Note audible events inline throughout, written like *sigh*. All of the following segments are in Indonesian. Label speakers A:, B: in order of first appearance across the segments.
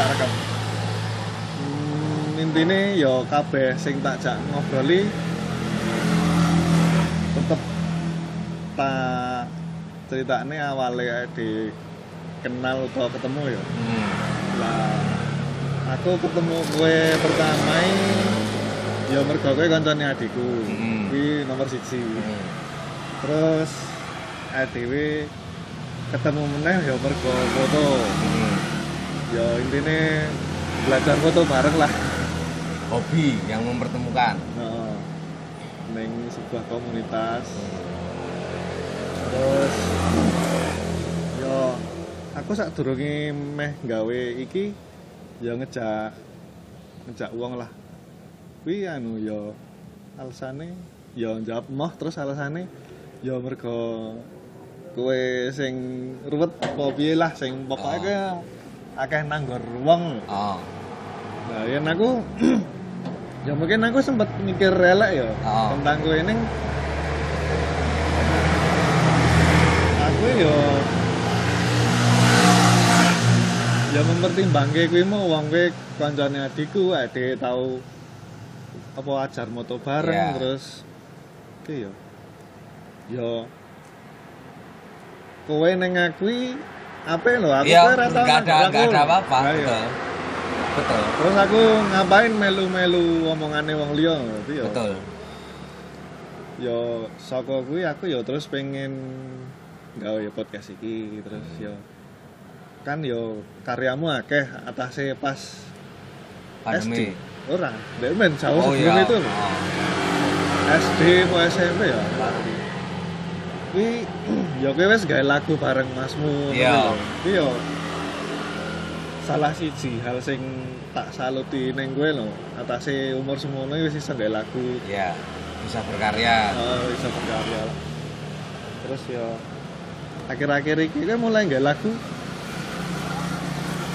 A: tak rekam. Hmm, intine ya kabeh sing tak jak ngobroli tetep tak ceritane awale di kenal atau ketemu ya.
B: Hmm.
A: Lah aku ketemu gue pertama ya mergo kowe kancane adikku.
B: Mm.
A: Kuwi nomor siji.
B: Hmm.
A: Terus ADW ketemu meneh ya mergo foto.
B: Hmm.
A: Ya intine belajar foto bareng lah.
B: Hobi yang mempertemukan.
A: Heeh. Ning sebuah komunitas. Terus yo aku sak durunge meh gawe iki ya ngejak ngejak uang lah. Kuwi anu yo alasane yo jawab moh terus alasane yo mergo kowe sing ruwet apa piye lah sing pokoke
B: Oh.
A: Akeh nanggor wong.
B: Oh.
A: Nah, ya aku *clears throat* ya mungkin aku sempat mikir relek ya
B: Oh.
A: tentang kowe ini aku ya ya mempertimbangke kuwi mau wong kowe kancane adikku ade tau apa ajar moto bareng
B: Iya.
A: terus oke ya ya kowe neng akui apa lho aku ora tau
B: nggak ada nggak ada apa-apa.
A: Nah.
B: Betul. Betul.
A: Terus aku ngapain melu-melu omongane wong liya berarti ya.
B: Betul.
A: Ya saka kuwi aku ya terus pengen gawe ya podcast iki terus ya kan yo karyamu akeh atase pas
B: Pandemi.
A: SD. Ora, ndek men jauh
B: Oh
A: sebelum
B: iya.
A: itu.
B: Oh.
A: SD mau SMP ya. Kuwi *clears throat* ya kowe wis gawe lagu bareng Masmu.
B: Iya.
A: Kuwi yo salah siji hal sing tak saluti ning kowe lho, atase umur semono wis iso gawe lagu.
B: Iya. Bisa berkarya.
A: Oh, iso berkarya. Terus yo akhir-akhir iki kowe mulai gawe lagu.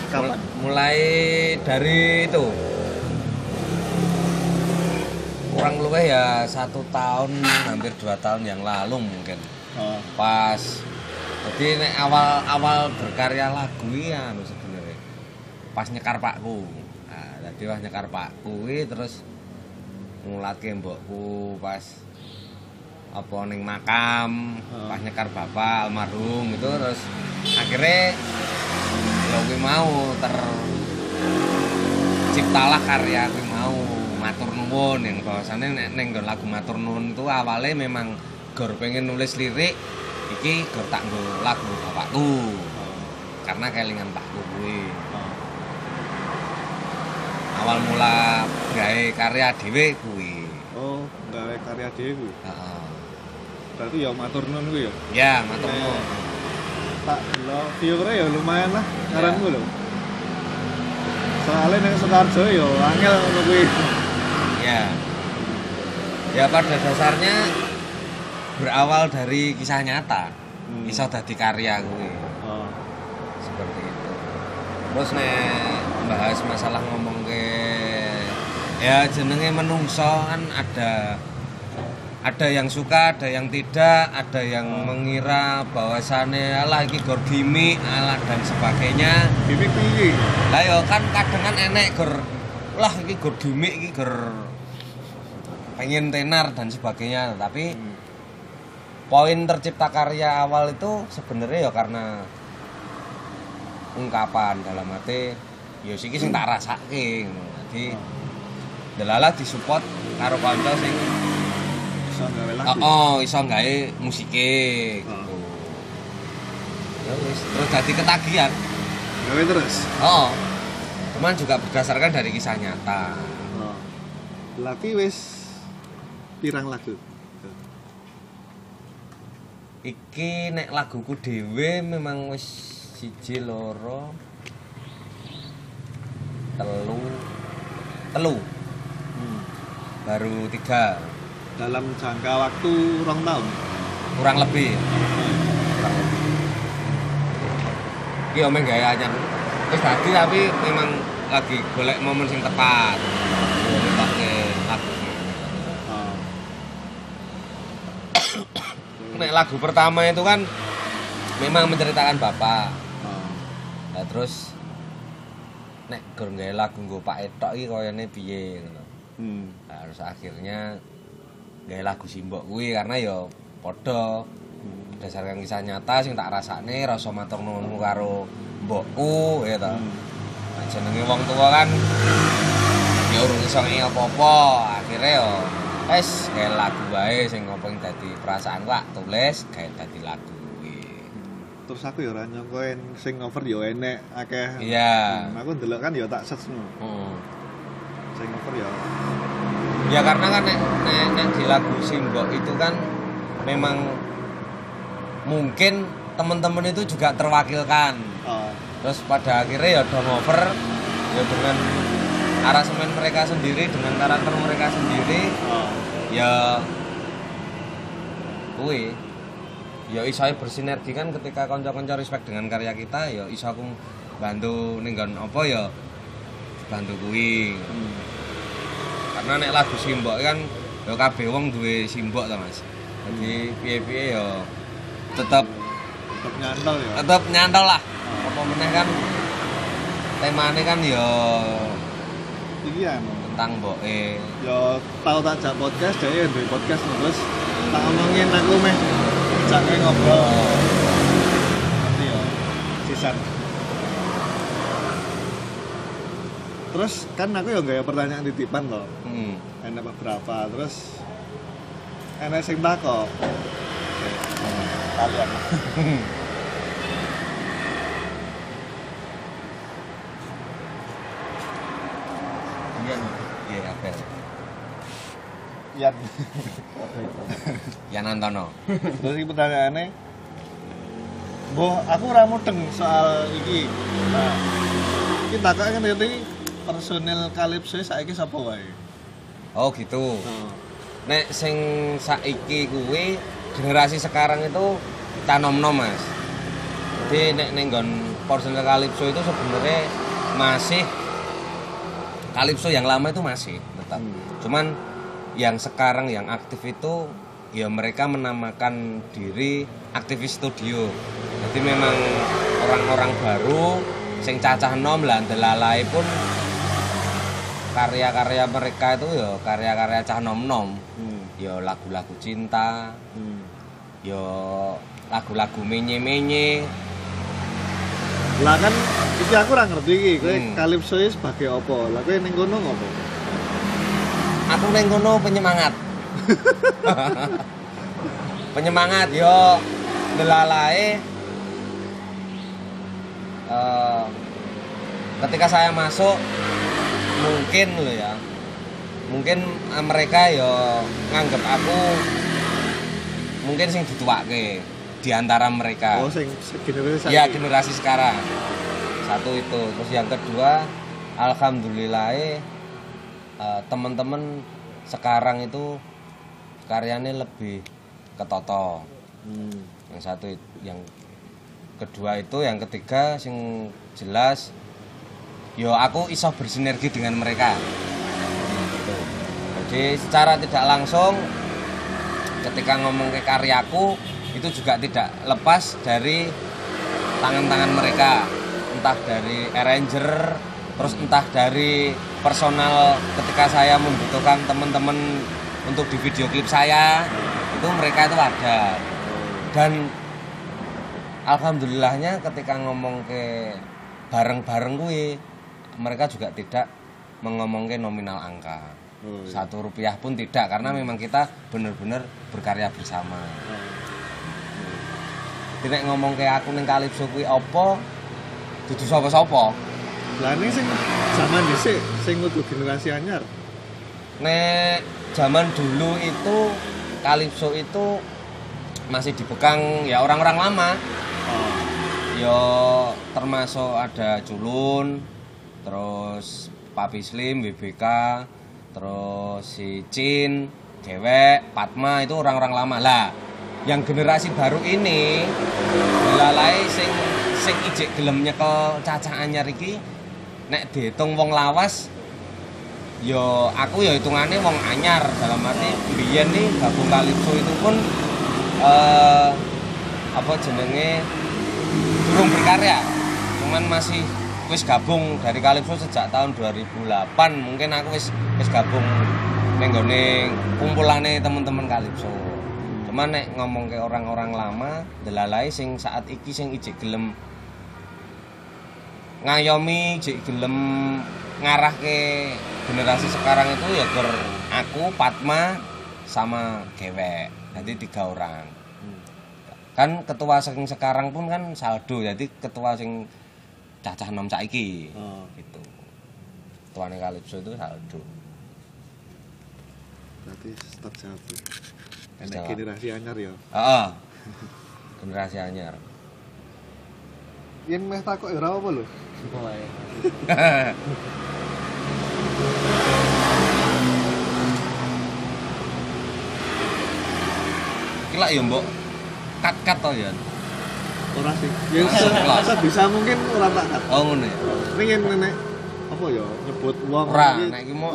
A: Kapan?
B: Mul- Mulai dari itu kurang lebih ya satu tahun hampir dua tahun yang lalu mungkin
A: Oh,
B: pas. Jadi nek awal awal berkarya lagu ya anu sebenarnya. Pas nyekar pakku. Nah, jadi pas nyekar pakku terus ngulatke mbokku pas apa ning makam
A: Oh.
B: pas nyekar bapak almarhum itu terus akhirnya ya kuwi mau ter ciptalah karya kuwi mau matur nuwun. Yang bahwasannya nggon lagu matur nuwun itu awalnya memang gor pengen nulis lirik iki gor tak nggo lagu bapakku. Karena kelingan pakku kuwi.
A: Oh.
B: awal mula gawe karya dhewe kuwi.
A: Oh, gawe karya dhewe kuwi.
B: heeh.
A: Berarti ya matur nuwun kuwi ya.
B: ya matur nuwun.
A: tak delok viewernya ya lumayan lah ngaranku lho. Soalnya neng Sukarjo ya angel ngono kuwi.
B: Ya. Ya pada dasarnya berawal dari kisah nyata
A: Hmm.
B: iso dadi karya kuwi
A: oh.
B: seperti itu terus nek bahas masalah ngomong ke ya jenenge menungso kan ada ada yang suka, ada yang tidak, ada yang mengira bahwasannya alah iki gor gimmick, alah dan sebagainya.
A: gimmick piye
B: Lah yo kan kadang kan enek gor lah iki gor gimmick iki gor pengen tenar dan sebagainya, tapi
A: Hmm.
B: Poin tercipta karya awal itu sebenarnya ya karena ungkapan dalam arti ya siki sing tak rasake ngono. Dadi delala disupport karo kanca sing
A: iso gawe
B: oh,
A: lagu
B: oh iso gawe musike gitu. Ya wis terus dadi ketagihan.
A: gawe terus
B: Oh. Cuman juga berdasarkan dari kisah nyata.
A: oh. laki wis pirang lagu
B: Iki nek laguku dhewe memang wis siji loro telu telu.
A: Hmm.
B: baru tiga.
A: Dalam jangka waktu rong tahun?
B: Kurang lebih. Kurang lebih. Iki omeng gaya anyar. Wis dadi tapi memang lagi golek momen sing tepat. Ngetokne lagu
A: oh.
B: Nek lagu pertama itu kan memang menceritakan bapak
A: Oh.
B: Nah terus nek gur nggawe lagu nggo Pak Etok iki koyone piye ngono.
A: Hmm.
B: Nah, terus akhirnya gawe lagu Simbok kuwi karena ya padha berdasarkan kisah nyata sing tak rasane rasa matur nuwunku karo mbokku ya ta.
A: Hmm.
B: Nah, jenenge wong tua kan ya urung iso ngi apa-apa. Akhire yo wis gawe lagu wae sing ngopo yang dadi perasaan tak tulis gawe dadi lagu kuwi.
A: Terus aku ya ora nyongkoen sing cover ya enek akeh.
B: Iya.
A: Hmm, aku ndelok kan ya tak search no.
B: Heeh.
A: Sing cover ya.
B: Ya karena kan nek, nek, nek di lagu Simbok itu kan memang mungkin teman-teman itu juga terwakilkan.
A: Oh.
B: Terus pada akhirnya ya dong over ya dengan aransemen mereka sendiri dengan karakter mereka sendiri
A: Oh.
B: ya kuwi ya iso bersinergi kan ketika kanca-kanca respect dengan karya kita ya iso aku bantu ning nggon apa ya bantu kuwi
A: Hmm.
B: karena nek lagu simbok kan ya kabeh wong duwe simbok ta Mas. Jadi piye-piye ya tetep
A: Tetep nyantol ya.
B: tetep nyantol lah. Apa meneh kan temane kan ya
A: Iki
B: tentang mboke.
A: Ya tau tak jak podcast dhewe duwe podcast terus tak ngomongin aku meh jak ngobrol. Nanti ya sisan. Terus kan aku ya nggak pertanyaan titipan loh.
B: Hmm.
A: Enak beberapa terus enak sing takok. Kalian. *laughs*
B: Iya. Iya, Abel.
A: Iya.
B: Ya Antono.
A: Terus iki pertanyaannya Boh, aku ora mudeng soal iki. Nah, iki takok kan ngerti personil Calypso saiki sapa wae?
B: Oh gitu.
A: Oh.
B: Nek sing saiki kuwi generasi sekarang itu canom-nom Mas. Jadi nek ning nggon personel Calypso itu sebenarnya masih Calypso yang lama itu masih tetap.
A: Hmm.
B: Cuman yang sekarang yang aktif itu ya mereka menamakan diri aktivis studio. Jadi memang orang-orang baru sing cacah nom lah ndelalai pun karya-karya mereka itu ya karya-karya cah nom-nom.
A: Hmm.
B: Ya lagu-lagu cinta,
A: Hmm.
B: ya lagu-lagu menye-menye.
A: Lah kan iki aku ora ngerti iki, kowe
B: Hmm.
A: Calypso iki sebagai apa? Lah kowe ning kono ngopo?
B: Aku neng kono penyemangat. *laughs* penyemangat yo. Ndelalae eh, ketika saya masuk mungkin lo ya. Mungkin eh, mereka yo nganggep aku mungkin sing dituake di antara mereka.
A: Oh, sing generasi
B: ya generasi sekarang. Satu itu. Terus yang kedua alhamdulillah eh, teman-teman sekarang itu karyanya lebih ketoto
A: Hmm.
B: yang satu yang kedua itu yang ketiga sing jelas yo aku iso bersinergi dengan mereka gitu. jadi secara tidak langsung ketika ngomong ke karyaku itu juga tidak lepas dari tangan-tangan mereka entah dari arranger terus entah dari personal ketika saya membutuhkan teman-teman untuk di video klip saya itu mereka itu ada. Dan alhamdulillahnya ketika ngomong ke bareng-bareng kuwi mereka juga tidak mengomong ke nominal angka.
A: Oh, iya.
B: satu rupiah pun tidak karena memang kita benar-benar berkarya bersama.
A: Oh.
B: jadi nek ngomong ke aku ning Calypso kuwi apa? Dudu sapa-sapa
A: Lah ini sing zaman dhisik sing kudu generasi anyar.
B: nek zaman dulu itu Calypso itu masih dipekang ya orang-orang lama
A: Oh.
B: ya termasuk ada Culun terus Papi Slim, BBK terus si Cin, Dewek, Patma itu orang-orang lama lah yang generasi baru ini lalai sing sing ijek gelem nyekel cacah anyar iki nek dihitung wong lawas yo aku ya hitungannya wong anyar. Dalam arti biyen nih gabung Calypso itu pun eh apa jenenge durung berkarya. Cuman masih wis gabung dari Kalipso sejak tahun 2008 mungkin aku wis wis gabung ning nggone kumpulane teman-teman Kalipso. Cuman nek ngomong ke orang-orang lama delalai sing saat iki sing ijik gelem ngayomi ijik gelem ngarah ke generasi sekarang itu ya gur aku Patma sama Gewek jadi tiga orang kan ketua sing sekarang pun kan saldo jadi ketua sing cacah nom saiki
A: Oh.
B: gitu ketuane Kalipso itu saldo
A: Berarti stop jawab. Enak generasi anyar ya.
B: Heeh. generasi anyar
A: Yen meh takok ya apa lho. *laughs*
B: Kila ya mbok kat-kat to ya.
A: Ora sih. Yang se- bisa mungkin ora tak kat.
B: Oh ngono ya.
A: Ini yang nenek apa ya nyebut wong
B: Ora,
A: iki
B: nek iki mau-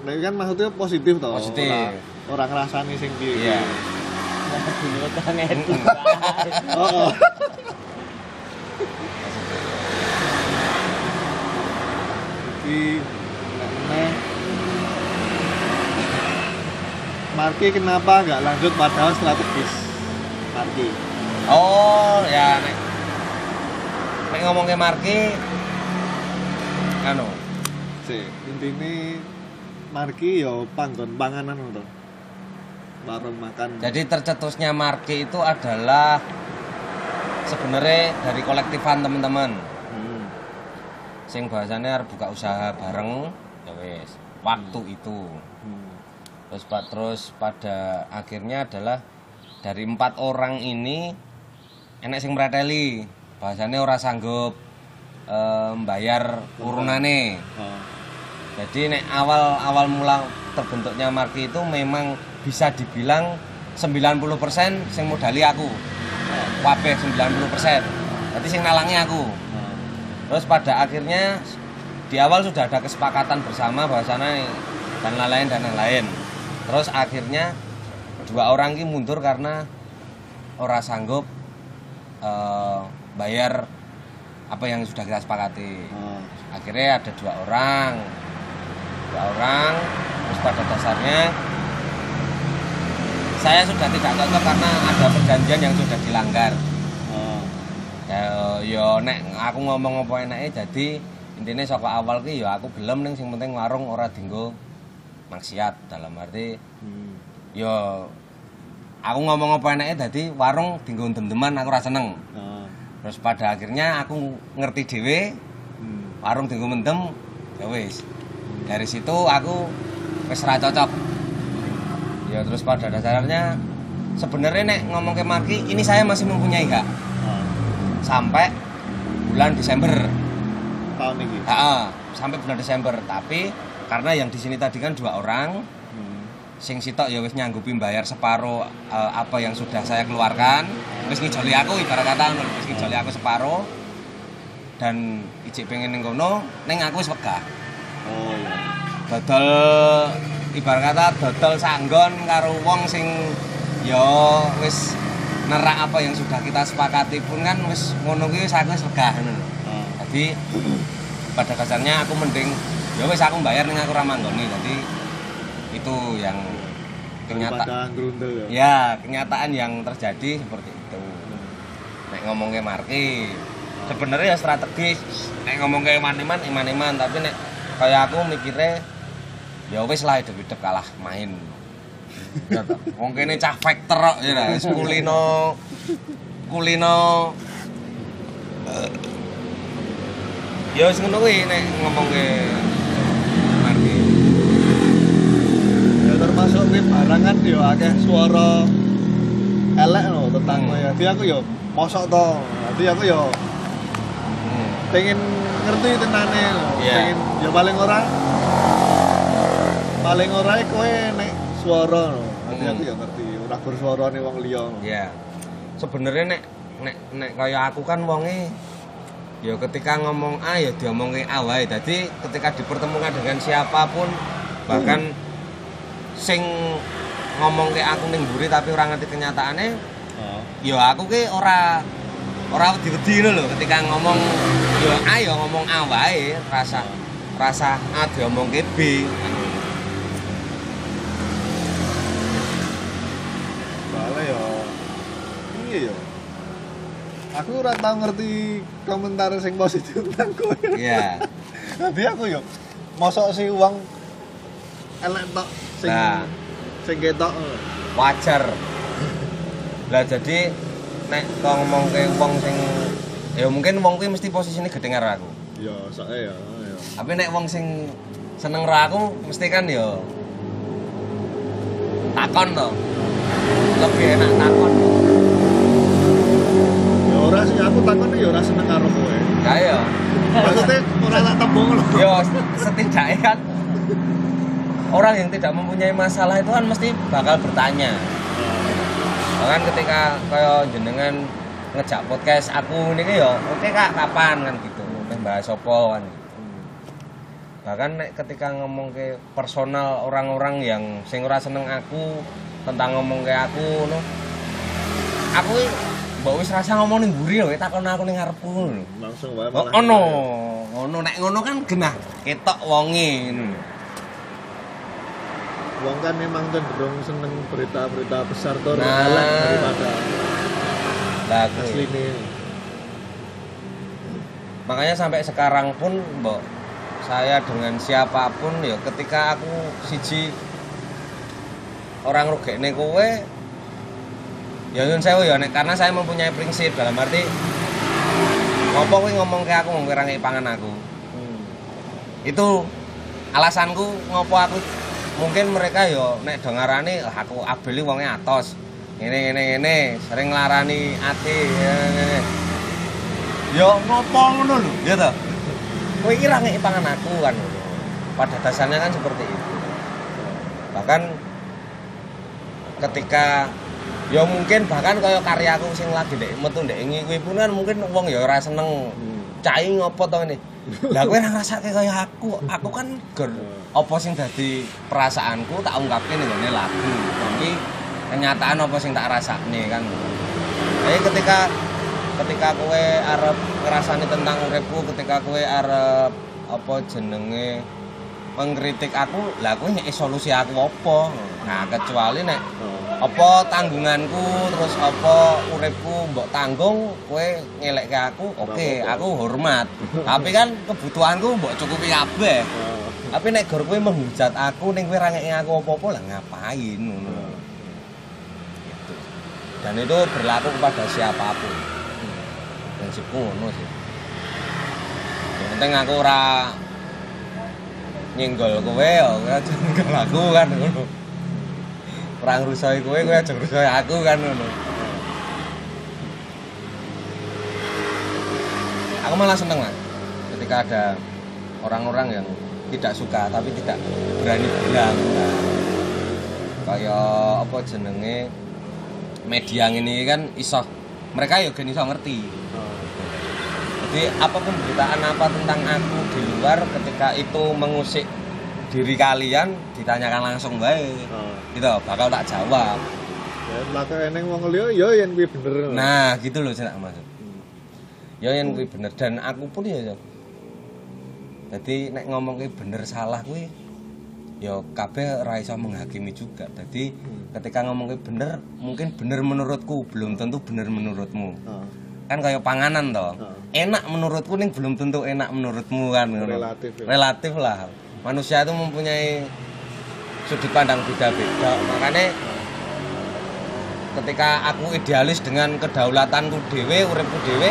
A: Nek kan maksudnya positif toh.
B: Positif.
A: Ora, ora ngrasani sing piye.
B: Iya. *laughs*
A: Oh, oh. *laughs* Meneh Marki kenapa nggak lanjut padahal strategis? Marki.
B: Oh, ya nek nek ngomong ke Marki anu,
A: Si, intine Marki yo panggon panganan to. Warung makan.
B: jadi tercetusnya Marki itu adalah sebenarnya dari kolektifan teman-teman.
A: Hmm.
B: Sing bahasanya harus buka usaha bareng, ya wes. Waktu itu.
A: Hmm.
B: Terus Pak terus pada akhirnya adalah dari empat orang ini enek sing mereteli bahasanya ora sanggup eh, bayar urunane
A: Oh.
B: jadi nek awal awal mula terbentuknya marki itu memang bisa dibilang 90% sing modali aku kabeh 90% berarti sing nalangi aku. Terus pada akhirnya di awal sudah ada kesepakatan bersama bahwasanya dan lain-lain dan lain-lain terus akhirnya dua orang ini mundur karena ora sanggup eh, bayar apa yang sudah kita sepakati.
A: Oh.
B: akhirnya ada dua orang. Dua orang terus pada dasarnya saya sudah tidak cocok karena ada perjanjian yang sudah dilanggar
A: Oh.
B: ya yo nek aku ngomong apa enake jadi intinya saka awal ki ya aku gelem ning sing penting warung ora dinggo maksiat dalam arti
A: Hmm.
B: yo aku ngomong apa enake dadi warung dinggo dem-deman aku ora seneng
A: Oh.
B: terus pada akhirnya aku ngerti dhewe
A: Hmm.
B: warung dinggo mendem ya wis dari situ aku wis cocok ya terus pada dasarnya sebenarnya nek ngomong ke Marki ini saya masih mempunyai hak
A: Oh.
B: sampai bulan Desember
A: Tahun ini.
B: Ha, sampai bulan Desember tapi karena yang di sini tadi kan dua orang
A: Hmm.
B: sing sitok ya wis nyanggupi bayar separuh eh, apa yang sudah saya keluarkan wis ngijoli aku ibarat kata wis ngijoli aku separuh dan ijik pengen ning kono ning aku wis wegah
A: Oh iya.
B: dodol ibarat kata dodol sanggon karo wong sing ya wis nerak apa yang sudah kita sepakati pun kan wis ngono kuwi wis aku wis wegah ngono.
A: Oh.
B: Jadi pada dasarnya aku mending ya wis aku bayar ning aku ramanggoni. Jadi itu yang kenyataan
A: ya.
B: ya kenyataan yang terjadi seperti itu. Nek ngomong ke marki sebenarnya ya strategis. Nek ngomong ke iman-iman iman-iman tapi nek kayak aku mikirnya ya wis lah hidup-hidup kalah main. Ya toh. Wong kene cah factor kok ya wis kulino kulino Ya wis ngono kuwi nek ngomong ke marki.
A: Ya termasuk nih barang kan yo akeh suara elek no tentang
B: Hmm.
A: kowe. Jadi aku yo mosok to. Jadi aku yo
B: Hmm.
A: pengen ngerti tenane no.
B: Iya.
A: Pengen yo paling ora paling ora kowe nek no. Jadi
B: Hmm.
A: aku yo ngerti ora bersuara nih wong liya. no.
B: Ya. Sebenarnya nek nek nek kaya aku kan wonge ya ketika ngomong A ya diomongke A wae. Dadi ketika dipertemukan dengan siapa pun bahkan sing ngomong ke aku ning mburi tapi ora ngerti kenyataannya
A: Oh.
B: ya aku ki ora ora wedi-wedi lho ketika ngomong ya A ya ngomong A wae rasa rasa A diomongke B
A: Soalnya ya iya ya. Aku ora tau ngerti komentar sing positif tentang kowe.
B: iya
A: Nanti aku yo mosok si uang elek tok sing
B: Nah.
A: sing ketok.
B: wajar lah jadi nek kau ngomong ke wong sing ya mungkin wong kuwi mesti posisinya gede karo aku
A: Ya, soalnya ya, ya.
B: tapi nek wong sing seneng karo aku mesti kan ya takon to lebih enak takon
A: ora sih aku takon ya ora seneng karo kowe.
B: ya ya
A: Maksudnya ora tak tembung lho.
B: yo setidaknya kan orang yang tidak mempunyai masalah itu kan mesti bakal bertanya. Bahkan ketika kayak jenengan ngejak podcast aku ini ya oke kak kapan? kan gitu. Bahas opo kan. Bahkan nek ketika ngomong ke personal orang-orang yang sing ora seneng aku tentang ngomong ke aku no aku mbok wis rasa ngomong ning mburi lho takon aku ning ngarepku lho
A: Langsung wae
B: Oh, ono, ngono nek ngono kan genah ketok wonge ngono.
A: Wong kan memang cenderung seneng berita-berita besar tuh
B: Nah.
A: daripada
B: Lah kuwi.
A: asline.
B: Makanya sampai sekarang pun mbok saya dengan siapa pun ya ketika aku siji orang rugekne kowe ya nyun sewu ya nek karena saya mempunyai prinsip dalam arti ngopo kowe ngomong ke aku ngomong ke pangan aku?
A: Hmm.
B: itu alasanku ngopo aku? Mungkin mereka yo nek dengarane "Ah, aku abeli wonge atos. Ngene ngene ngene sering nglarani ati yo ngopo ngono lho ya toh? Kowe iki ra ngeki pangan aku kan. Pada dasarnya kan seperti itu. Bahkan ketika ya mungkin bahkan kaya karyaku sing lagi ndek metu ndek ngi kuwi pun kan mungkin wong ya ora seneng
A: Hmm.
B: cai ngopo to ini lah kowe ora *laughs* ngrasake kaya aku. Aku kan ger apa sing dadi perasaanku tak ungkapke ning ngene lagu. Tapi kenyataan apa sing tak rasakne kan. Jadi ketika ketika kowe arep ngrasani tentang uripku ketika kowe arep apa jenenge mengkritik aku lah kowe nyek solusi aku apa? Nah kecuali nek
A: Oh.
B: Apa tanggunganku terus apa uripku mbok tanggung kowe ngelekke aku oke
A: Apa-apa.
B: aku hormat. Tapi kan kebutuhanku mbok cukupi kabeh. Tapi nek gor kowe menghujat aku ning kowe ra aku apa-apa lah ngapain ngono. Gitu. dan itu berlaku kepada siapa pun. Prinsipku ngono sih. Yang penting aku ora nyenggol kowe ya nyenggol aku kan ngono ora ngrusoi kowe kowe aja ngrusoi aku kan ngono. Aku malah seneng lah ketika ada orang-orang yang tidak suka tapi tidak berani bilang. Nah, kayak apa jenenge? Media ini kan iso mereka ya gen iso ngerti. Jadi apa pun beritaan apa tentang aku di luar ketika itu mengusik diri kalian ditanyakan langsung baik
A: Oh.
B: gitu bakal tak jawab
A: Ya maka eneng wong liya ya yen kuwi bener.
B: nah gitu loh saya maksud
A: Hmm.
B: ya yang kuwi bener dan aku pun ya jadi nek ngomong kuwi bener salah kuwi ya kabeh ora iso menghakimi juga jadi
A: Hmm.
B: ketika ngomong kuwi bener mungkin bener menurutku belum tentu bener menurutmu
A: Oh.
B: kan kayak panganan toh
A: Oh.
B: enak menurutku ning belum tentu enak menurutmu kan.
A: Relatif ya.
B: relatif lah manusia itu mempunyai sudut pandang beda-beda makanya ketika aku idealis dengan kedaulatanku dewe uripku dewe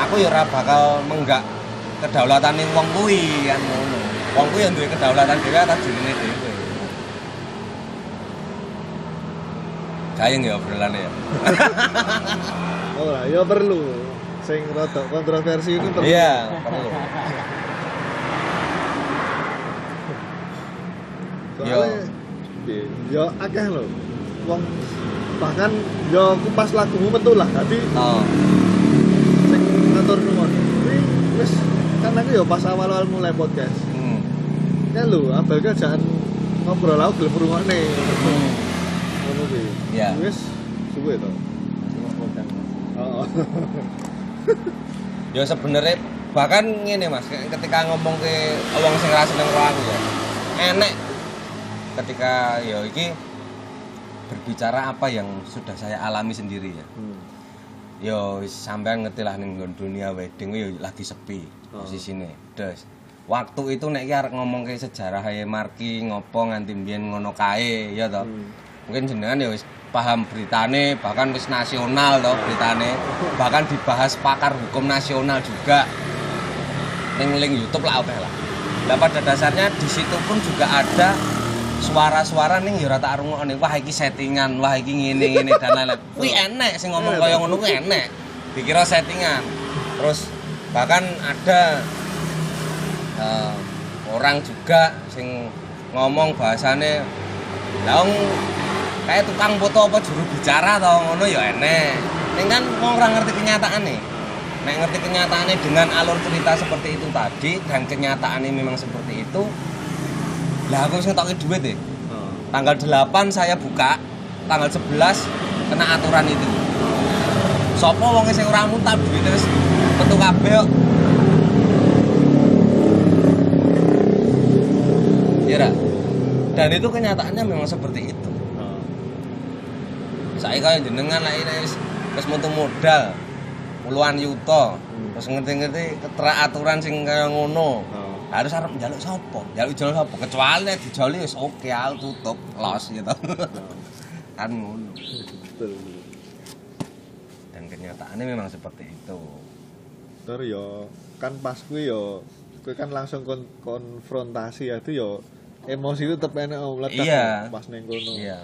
B: aku ya ora bakal menggak kedaulatan ning wong kuwi kan ngono wong kuwi yang duwe kedaulatan dhewe atas dirine dhewe Kayeng ya obrolannya ya. *laughs*
A: Oh lah, ya perlu. Sing rada kontroversi itu perlu.
B: Iya, perlu.
A: Soalnya ya akeh lho. Wong bahkan ya kupas lagumu metu lah. Dadi
B: Oh.
A: sing ngatur nuwun. Kuwi wis kan aku ya pas awal-awal mulai podcast.
B: Hmm.
A: Ya lho, abal kan jangan ngobrol aku gelem rungokne.
B: Hmm.
A: kuwi.
B: Iya.
A: Wis suwe to. Oh. *laughs*
B: Ya sebenarnya bahkan ngene Mas, ketika ngomong ke wong sing ra seneng karo aku ya. Enek ketika ya iki berbicara apa yang sudah saya alami sendiri ya.
A: Hmm.
B: Yo wis sampean ngerti lah ning nggon dunia wedding yo lagi sepi
A: Oh.
B: posisine. Des. Waktu itu nek arek ngomong ke sejarah ae marki ngopo nganti mbiyen ngono kae ya toh.
A: Hmm.
B: Mungkin jenengan ya wis paham beritane bahkan wis nasional toh beritane. Bahkan dibahas pakar hukum nasional juga. Ning link YouTube lah oke lah. Lah pada dasarnya di situ pun juga ada suara-suara ning ya ora tak rungokne. Wah iki settingan, wah iki ngene ngene dan lain-lain. *laughs* Kuwi enek sing ngomong kaya ngono kuwi enek. Dikira settingan. Terus bahkan ada eh, orang juga sing ngomong bahasane wong kayak tukang foto apa juru bicara tau ngono ya enek. Ning kan wong ora ngerti kenyataan nih. Nek ngerti kenyataannya dengan alur cerita seperti itu tadi dan kenyataannya memang seperti itu. Lah aku sing toki duit deh.
A: Oh.
B: Tanggal 8 saya buka, tanggal 11 kena aturan itu. Sopo wong sing ora mutab duit wis metu kabeh kok. Ya Ra? Dan itu kenyataannya memang seperti itu.
A: Oh.
B: Saya kaya jenengan lah ini wis wis metu modal puluhan.
A: Hmm.
B: Terus ngerti-ngerti keterak aturan sing kaya ngono.
A: Oh.
B: Harus arep njaluk sapa? Njaluk jaluk sapa? Kecuali nek dijoli wis oke aku tutup, los gitu. *laughs* kan ngono. Dan kenyataannya memang seperti itu.
A: Terus yo kan pas kuwi yo kuwi kan langsung kon konfrontasi ya itu yo emosi itu tetep enak om meledak
B: Iya.
A: pas neng kono.
B: Iya.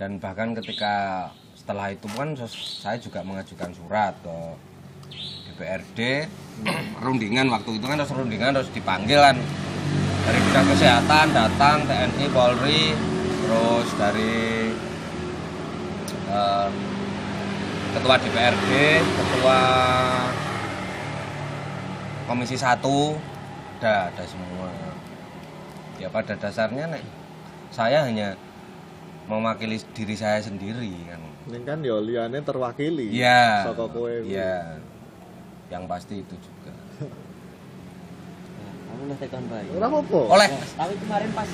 B: Dan bahkan ketika setelah itu kan saya juga mengajukan surat ke DPRD rundingan waktu itu kan harus rundingan harus dipanggil kan dari dinas kesehatan datang TNI Polri terus dari em, ketua DPRD ketua komisi satu ada ada semua ya pada dasarnya nek saya hanya mewakili diri saya sendiri kan
A: Neng kan yo liane terwakili.
B: iya
A: Saka kowe. kuwi.
B: Yang pasti itu juga
C: Aku udah tekan baik.
A: Ora apa-apa.
B: oleh
C: Nah, tapi kemarin pas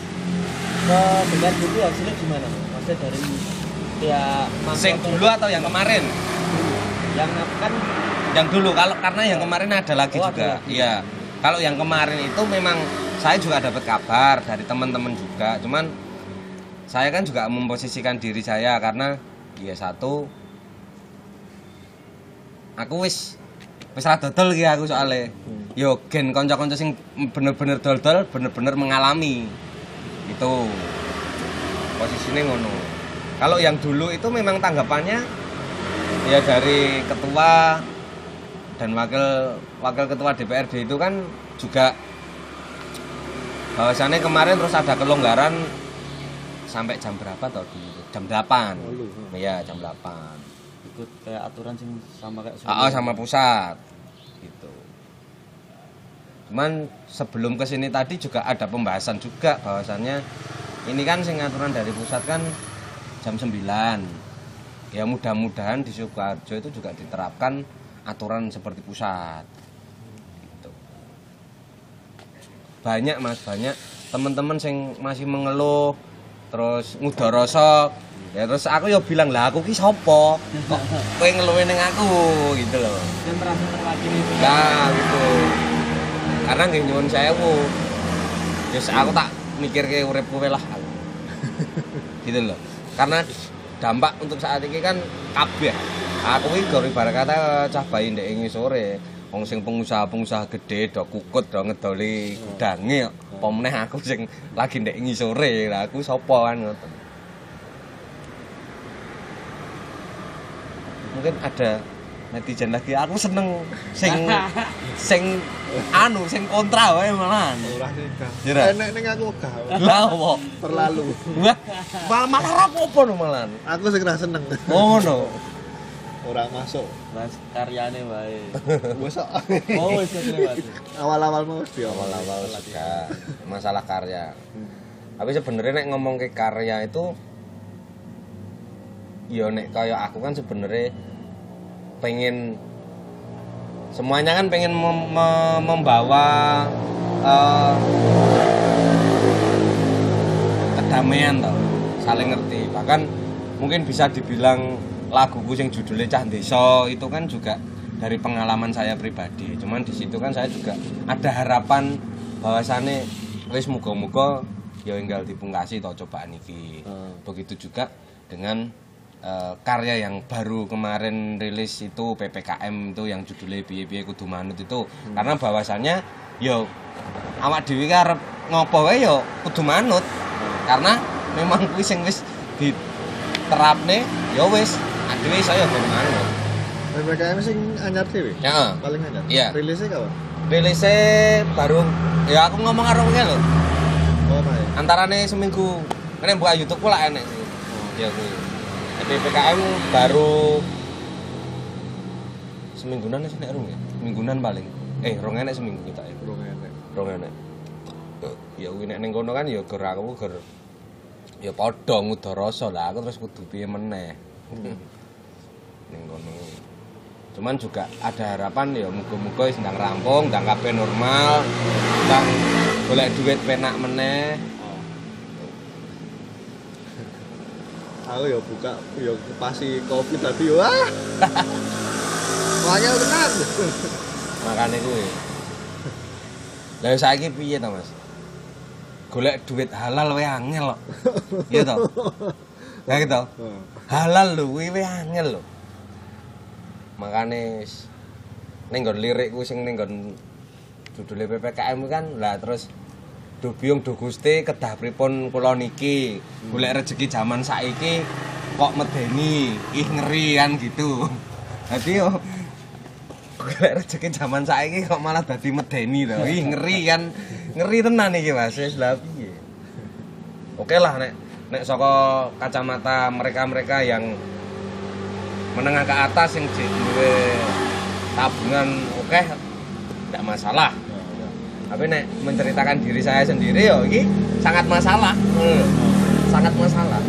C: ke dengar dulu hasilnya gimana? Maksudnya dari ya
B: sing dulu atau yang kemarin
C: yang kan
B: yang dulu kalau karena yang kemarin ada lagi
C: Oh, ada
B: juga
C: lagi.
B: iya kalau yang kemarin itu memang saya juga dapat kabar dari teman-teman juga cuman saya kan juga memposisikan diri saya karena ya satu aku wis wis ra dodol iki aku soalnya.
A: Hmm.
B: yo gen kanca-kanca sing bener-bener dodol bener-bener mengalami. Itu. Posisinya ngono. Kalau yang dulu itu memang tanggapannya ya dari ketua dan wakil wakil ketua DPRD itu kan juga bahwasannya kemarin terus ada kelonggaran sampai jam berapa dulu jam 8
A: Lalu, hmm.
B: iya jam 8
C: ikut kayak aturan sing sama kayak
B: Oh, sama pusat gitu. Cuman sebelum ke sini tadi juga ada pembahasan juga bahwasannya ini kan sing aturan dari pusat kan jam 9. Ya mudah-mudahan di Sukoharjo itu juga diterapkan aturan seperti pusat. Gitu. Banyak Mas, banyak teman-teman sing masih mengeluh terus ngudoroso ya terus aku ya bilang lah aku ki sapa? Kok kowe ngeluhin ning aku? Gitu loh.
C: Dan merasa terwakili
B: nah gitu. Karena nggih nyuwun sewu. Yes, aku tak mikir ke uripku lah. Gitu loh. Karena dampak untuk saat ini kan kabeh. Aku iki gori kata cah bayi ndek ing sore. Wong sing pengusaha-pengusaha gede do kukut do ngedoli gudange kok. apa meneh aku sing lagi ndek ngisore lah aku sapa kan ngoten mungkin ada netizen lagi aku seneng sing *laughs* sing anu sing kontra wae malahan
A: Ora nikah.
B: Iya, Ra?
A: Enek ning aku gak.
B: lah apa
A: Terlalu.
B: Wah, malah malah apa no malahan
A: Aku sing ra seneng.
B: oh no
A: Ora masuk.
C: Mas karyane wae. *laughs*
A: Wes kok.
C: Oh, wis lewat.
A: awal-awal mau di awal.
B: awal-awal suka masalah karya tapi sebenarnya nek ngomong ke karya itu ya nek kaya aku kan sebenarnya pengen semuanya kan pengen mem- mem- membawa eh, kedamaian toh saling ngerti. Bahkan mungkin bisa dibilang laguku yang judulnya Cah Desa itu kan juga dari pengalaman saya pribadi. Cuman di situ kan saya juga ada harapan bahwasannya wis muga-muga ya enggal dipungkasi toh cobaan iki.
A: Hmm.
B: begitu juga dengan eh, karya yang baru kemarin rilis itu PPKM itu yang judulnya Biye Biye Kudu Manut itu. Karena bahwasannya yo awak dhewe ki arep ngopo wae yo kudu manut. Karena memang kuwi sing wis diterapne yo wis adewe saya kudu manut.
A: PPKM sing anyar dhewe.
B: ya
A: Paling anyar.
B: Iya.
A: Rilisnya kapan?
B: rilisnya baru ya aku ngomong karo kowe lho.
A: Oh,
B: antarane seminggu. Ini buka YouTube pula enek. Ya kuwi PPKM baru semingguan sih nek rung ya? Mingguan paling. Eh rong enek seminggu kita ya?
A: Urung enek.
B: rong enek. Ya kuwi nek ning kono kan ya ger aku ger ya padha ngudarasa lah aku terus kudu piye meneh. Ning kono. Cuman juga ada harapan ya muga-muga wis ndang rampung ndang kabeh normal ndang golek duit penak meneh
A: Aku ya buka ya pasti kopi tapi wah. Makanya tenan.
B: makane kuwi. Lah saiki piye to Mas? Golek duit halal wae angel kok. Iya to? Ya gitu? Halal lho kuwi wae angel lho. Makane ning nggon lirik kuwi sing ning nggon judule PPKM kan lah terus do biung do Gusti kedah pripun kula niki? Golek rezeki zaman saiki kok medeni? Ih ngeri kan gitu. *laughs* Dadi yo golek rezeki zaman saiki kok malah dadi medeni to? Ih ngeri kan? Ngeri tenan iki Mas. Wis lha piye? Oke lah nek nek saka kacamata mereka-mereka yang menengah ke atas yang duwe tabungan oke tidak masalah tapi nek menceritakan diri saya sendiri ya ini sangat masalah. Hmm, sangat masalah.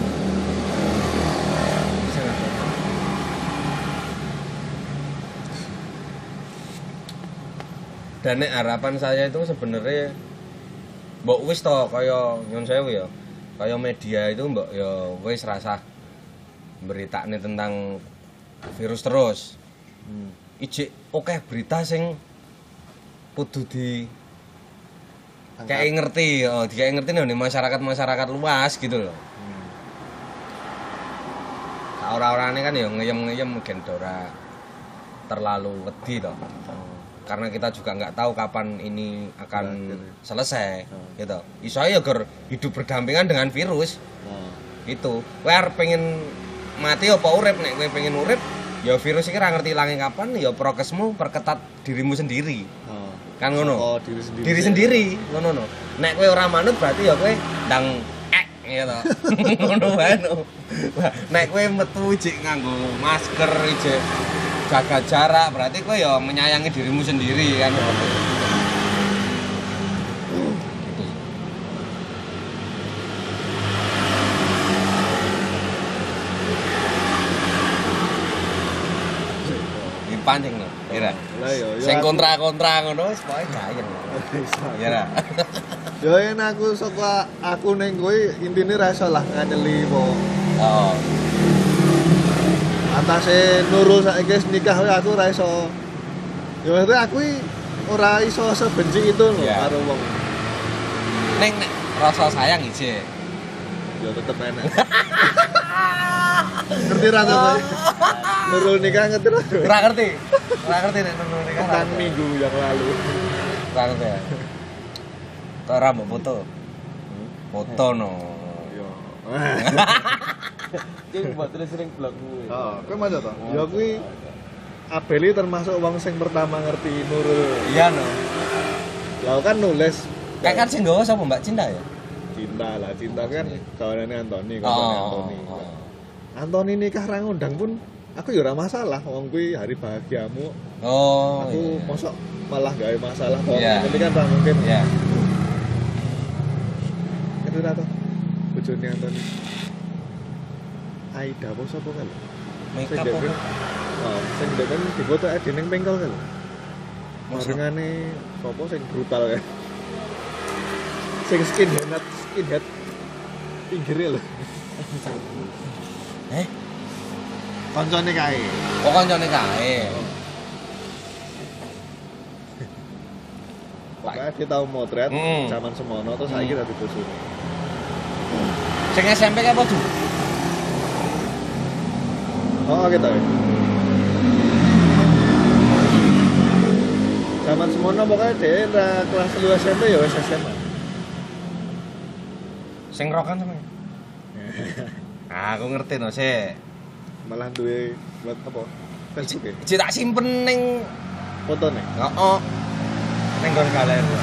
B: Dan nek harapan saya itu sebenarnya mbok wis to kaya nyun sewu ya. Kaya media itu mbok ya wis rasa beritane tentang virus terus.
A: Hmm.
B: ijik oke berita sing kudu di kayak ngerti oh kayak ngerti nih masyarakat masyarakat luas gitu loh.
A: Hmm.
B: orang-orang ini kan ya ngeyem-ngeyem mungkin ora terlalu wedi toh. Karena kita juga nggak tahu kapan ini akan
A: Berakhir.
B: selesai
A: Hmm.
B: gitu. Iso ya ger hidup berdampingan dengan virus.
A: Nah,
B: itu. Arep pengen mati apa urip? Nek kowe pengen urip ya virus ra ngerti ilange kapan ya prokesmu perketat dirimu sendiri.
A: Nah.
B: Kan ngono.
A: Oh, diri sendiri.
B: diri sendiri ngono no. Nek kowe ora manut berarti ya kowe ndang ek gitu *laughs* ngono wae nek kowe metu jek nganggo masker jek jaga jarak berarti kowe ya menyayangi dirimu sendiri kan? Gitu. dipancing no. Kira
A: Lah ya, ya
B: sing kontra-kontra ngono wis pokoke gayeng ya ra
A: Ya yen aku saka aku ning kowe intine ra iso lah nganyeli po.
B: oh
A: Atase Nurul saiki nikah wae aku ra iso. Maksudnya aku ora iso sebenci itu loh
B: Iya.
A: karo wong.
B: ning rasa sayang ije
A: Ya tetep enak. *laughs* ngerti ra to kowe? Nurul nikah ngerti ra?
B: ora ngerti ora ngerti nek nemu nikah
A: Kan
B: ngerti.
A: minggu yang lalu.
B: ora ngerti ya kok ora mbok foto foto no
A: Yo. *laughs*
C: Iki buat terus sering blog gue.
A: Heeh, kowe maca to? Ya kuwi Abeli termasuk wong sing pertama ngerti Nurul.
B: iya no
A: Lah kan nulis
B: kayak kan sing nggawa sapa Mbak Cinta ya
A: cinta lah, cinta kan kawanane Antoni,
B: oh,
A: kawanane Antoni.
B: oh.
A: Antoni nikah ra ngundang pun aku ya ora masalah wong kuwi hari bahagiamu.
B: oh
A: aku
B: iya.
A: mosok malah gawe masalah kok.
B: Iya.
A: Ini kan ra mungkin.
B: iya
A: Itu ra to. Bojone Antoni. Aida apa sapa kan?
B: make up apa
A: kan- Oh, sing kan dipoto ade ning bengkel kan.
B: Masa?
A: Barengane sapa sing brutal kan? Sing skinhead skinhead pinggire lho. *laughs*
B: eh
A: Koncone kae.
B: kok kancane kae
A: Pokoknya dia tahu motret
B: Hmm.
A: zaman semono terus
B: Hmm.
A: saiki dadi bosone.
B: sing SMP apa tuh
A: Oh, gitu ya. Zaman semono pokoknya dia kelas 2 SMP ya wis SMA.
B: sing rokan sama ah, aku ngerti no sih
A: Malah duwe buat apa? Facebook ya?
B: Cik tak simpen ning
A: Fotone.
B: Oh, neng gon galeri.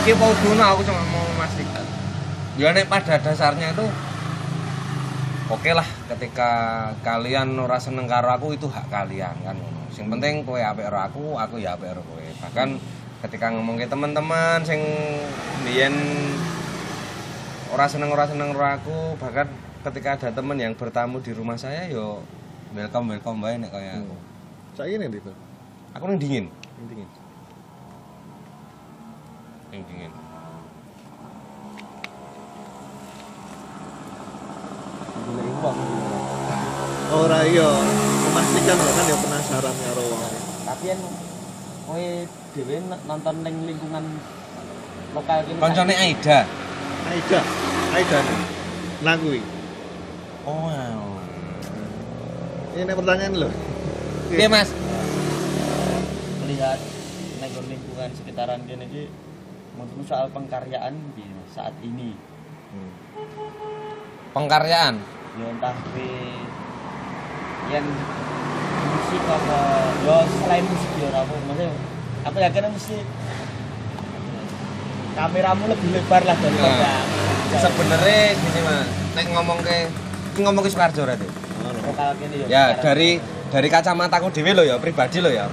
B: Iki mau dulu aku cuma mau memastikan. Ya nek pada dasarnya itu oke lah ketika kalian ora seneng karo aku itu hak kalian kan. Sing penting kowe apik karo aku, aku ya apik karo kowe. Bahkan ketika ngomong ke teman-teman sing biyen ora seneng ora seneng karo aku, bahkan ketika ada teman yang bertamu di rumah saya yo welcome welcome bae nek kaya aku.
A: Saiki ning ndi tuh?
B: Aku ning dingin. Ning dingin.
C: Golek uang.
A: Ora iya, memastikan lho kan ya penasaran karo wong.
C: Tapi kan kowe dhewe n- nonton ning lingkungan lokal kene.
B: Koncone Aida.
A: Aida, Aida nih. Nah kuwi.
B: Oh.
A: Ini pertanyaan lho.
B: Iya, Mas.
C: melihat ning lingkungan sekitaran kene iki menurutmu soal pengkaryaan di saat ini
A: Hmm.
B: Pengkaryaan.
C: ya entah kowe yang musik apa ya selain musik ya apa maksudnya aku yakin mesti kameramu lebih lebar lah daripada
B: Nah, Sebenarnya gini, Mas. Nek ngomong ke ngomong ke Sukarjo berarti.
C: Kene ya
B: Ya, dari dari kacamataku dhewe lo ya, pribadi lo ya.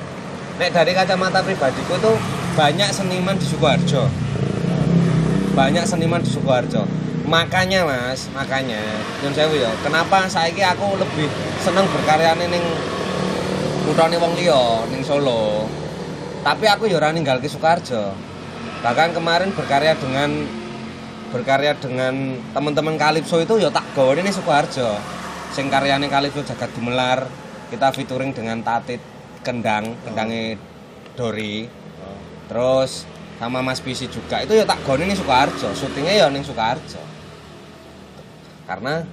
B: Nek dari kacamata pribadiku tuh banyak seniman di Sukoharjo. Banyak seniman di Sukoharjo. Makanya Mas, makanya nyun sewu ya, kenapa saiki aku lebih seneng berkarya ning kuthane wong liya ning Solo. Tapi aku ya ora ninggalke Sukoharjo. Bahkan kemarin berkarya dengan berkarya dengan teman-teman Kalipso itu ya tak gawe ning Sukoharjo. Sing karyane Kalipso Jagat Gumelar, kita featuring dengan Tatit Kendang, kendangnya Dori.
A: Oh.
B: Terus sama Mas Pisi juga. Itu ya tak gawe ning Sukoharjo, syutingnya ya ning Sukoharjo. Karena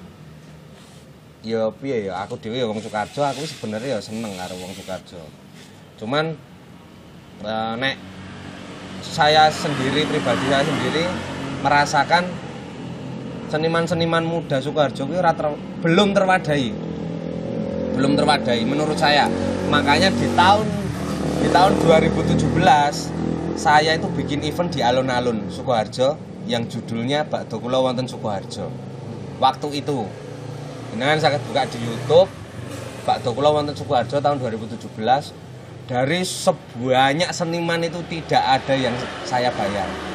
B: ya piye ya aku dhewe ya wong Sukoharjo, aku sebenarnya ya seneng karo wong Sukoharjo. Cuman eh, nek saya sendiri pribadi saya sendiri merasakan seniman-seniman muda Sukoharjo ora ter- belum terwadai. Belum terwadai menurut saya. Makanya di tahun di tahun 2017 saya itu bikin event di alun-alun Sukoharjo yang judulnya Bakdo Kula Wonten Sukoharjo. Waktu itu ini kan saya buka di YouTube Bakdo Kula Wonten Sukoharjo tahun 2017 dari sebanyak seniman itu tidak ada yang saya bayar.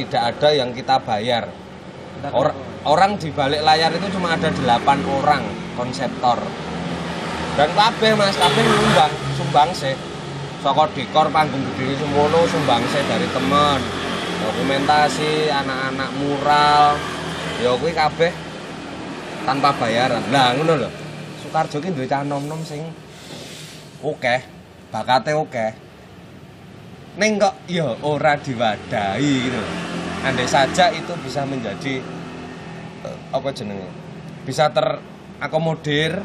B: Tidak ada yang kita bayar. Or- orang di balik layar itu cuma ada 8 orang konseptor. Dan kabeh Mas, kabeh nyumbang, sumbang sih. Soko dekor panggung gede semono sumbang sih dari temen. Dokumentasi, anak-anak mural. Ya kuwi kabeh tanpa bayaran. Lah ngono lho. Sukarjo ki duwe cah nom-nom sing oke, bakate oke. Ning kok ya ora diwadahi gitu. loh. Andai saja itu bisa menjadi eh, apa jenenge? Bisa terakomodir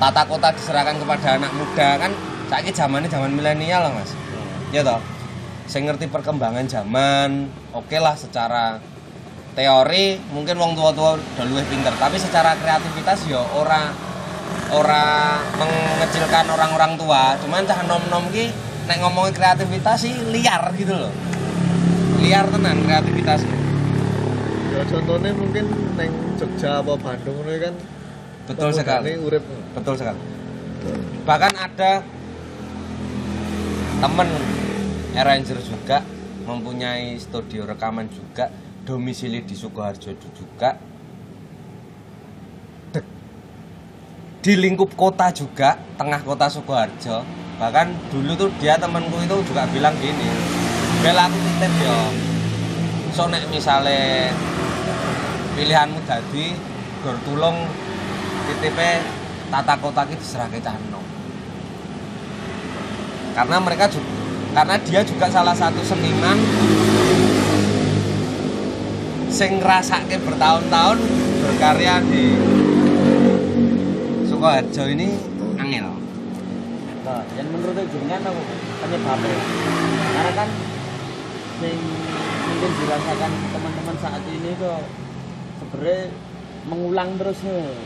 B: tata kota diserahkan kepada anak muda kan saiki zamannya zaman milenial lah Mas. Ya toh. Saya ngerti perkembangan zaman, oke lah secara teori mungkin wong tua-tua udah luwih pinter, tapi secara kreativitas ya ora ora mengecilkan orang-orang tua, cuman cah nom-nom ki nek ngomongin kreativitas sih liar gitu loh. Liar tenan kreativitasnya.
A: Ya contohnya mungkin neng Jogja apa Bandung ini kan
B: Betul sekali.
A: urip.
B: Betul sekali. Bahkan ada temen arranger juga mempunyai studio rekaman juga domisili di Sukoharjo juga di lingkup kota juga tengah kota Sukoharjo bahkan dulu tuh dia temanku itu juga bilang gini bel aku titip yo so nek misale pilihanmu dadi gur tulung tata kota ki diserahke cahno karena mereka juga karena dia juga salah satu seniman sing ngrasake bertahun-tahun berkarya di Sukoharjo ini angel.
C: Nah, yang menurut jenengan apa penyebabnya? Karena kan sing mungkin dirasakan teman-teman saat ini kok sebenarnya mengulang terus nih.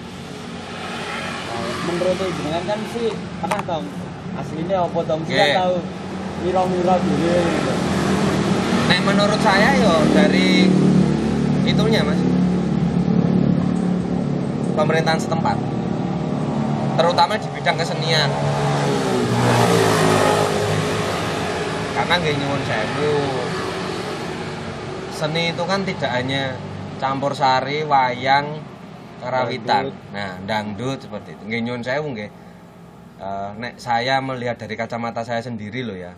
C: Nah, menurut jenengan kan sih pernah dong aslinya apa dong sih
B: Oke.
C: tahu miro-miro dulu.
B: Nek menurut saya yo dari itunya mas pemerintahan setempat terutama di bidang kesenian karena nggak nyuwun sewu. Seni itu kan tidak hanya campur sari wayang karawitan
A: Dangdut.
B: nah dangdut seperti itu. Nggak nyuwun sewu nggih. Eh, nek saya melihat dari kacamata saya sendiri loh ya.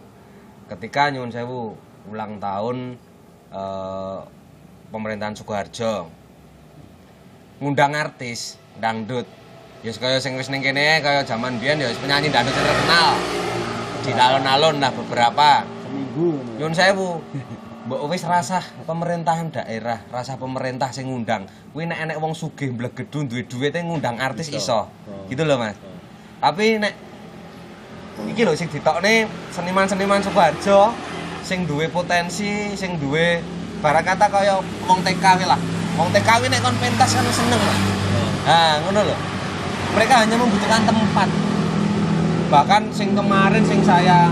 B: Ketika nyuwun sewu ulang tahun eh, pemerintahan Sukoharjo. Ngundang artis dangdut ya kaya sing wis ning kene kaya zaman biyen ya penyanyi dangdut sing terkenal. Di alun-alun lah beberapa.
C: Seminggu.
B: nyuwun sewu. Mbok wis rasah pemerintahan daerah rasah pemerintah sing ngundang. Kuwi nek enek wong sugih mblegedu duwe duwite ngundang artis iso
A: Iso.
B: gitu. Loh mas. Tapi nek iki lho sing ditokne seniman-seniman Sukoharjo sing duwe potensi sing duwe barang kata kaya wong TKW lah. Wong TKW nek kon pentas kan seneng lah. Nah ngono lho mereka hanya membutuhkan tempat bahkan sing kemarin sing saya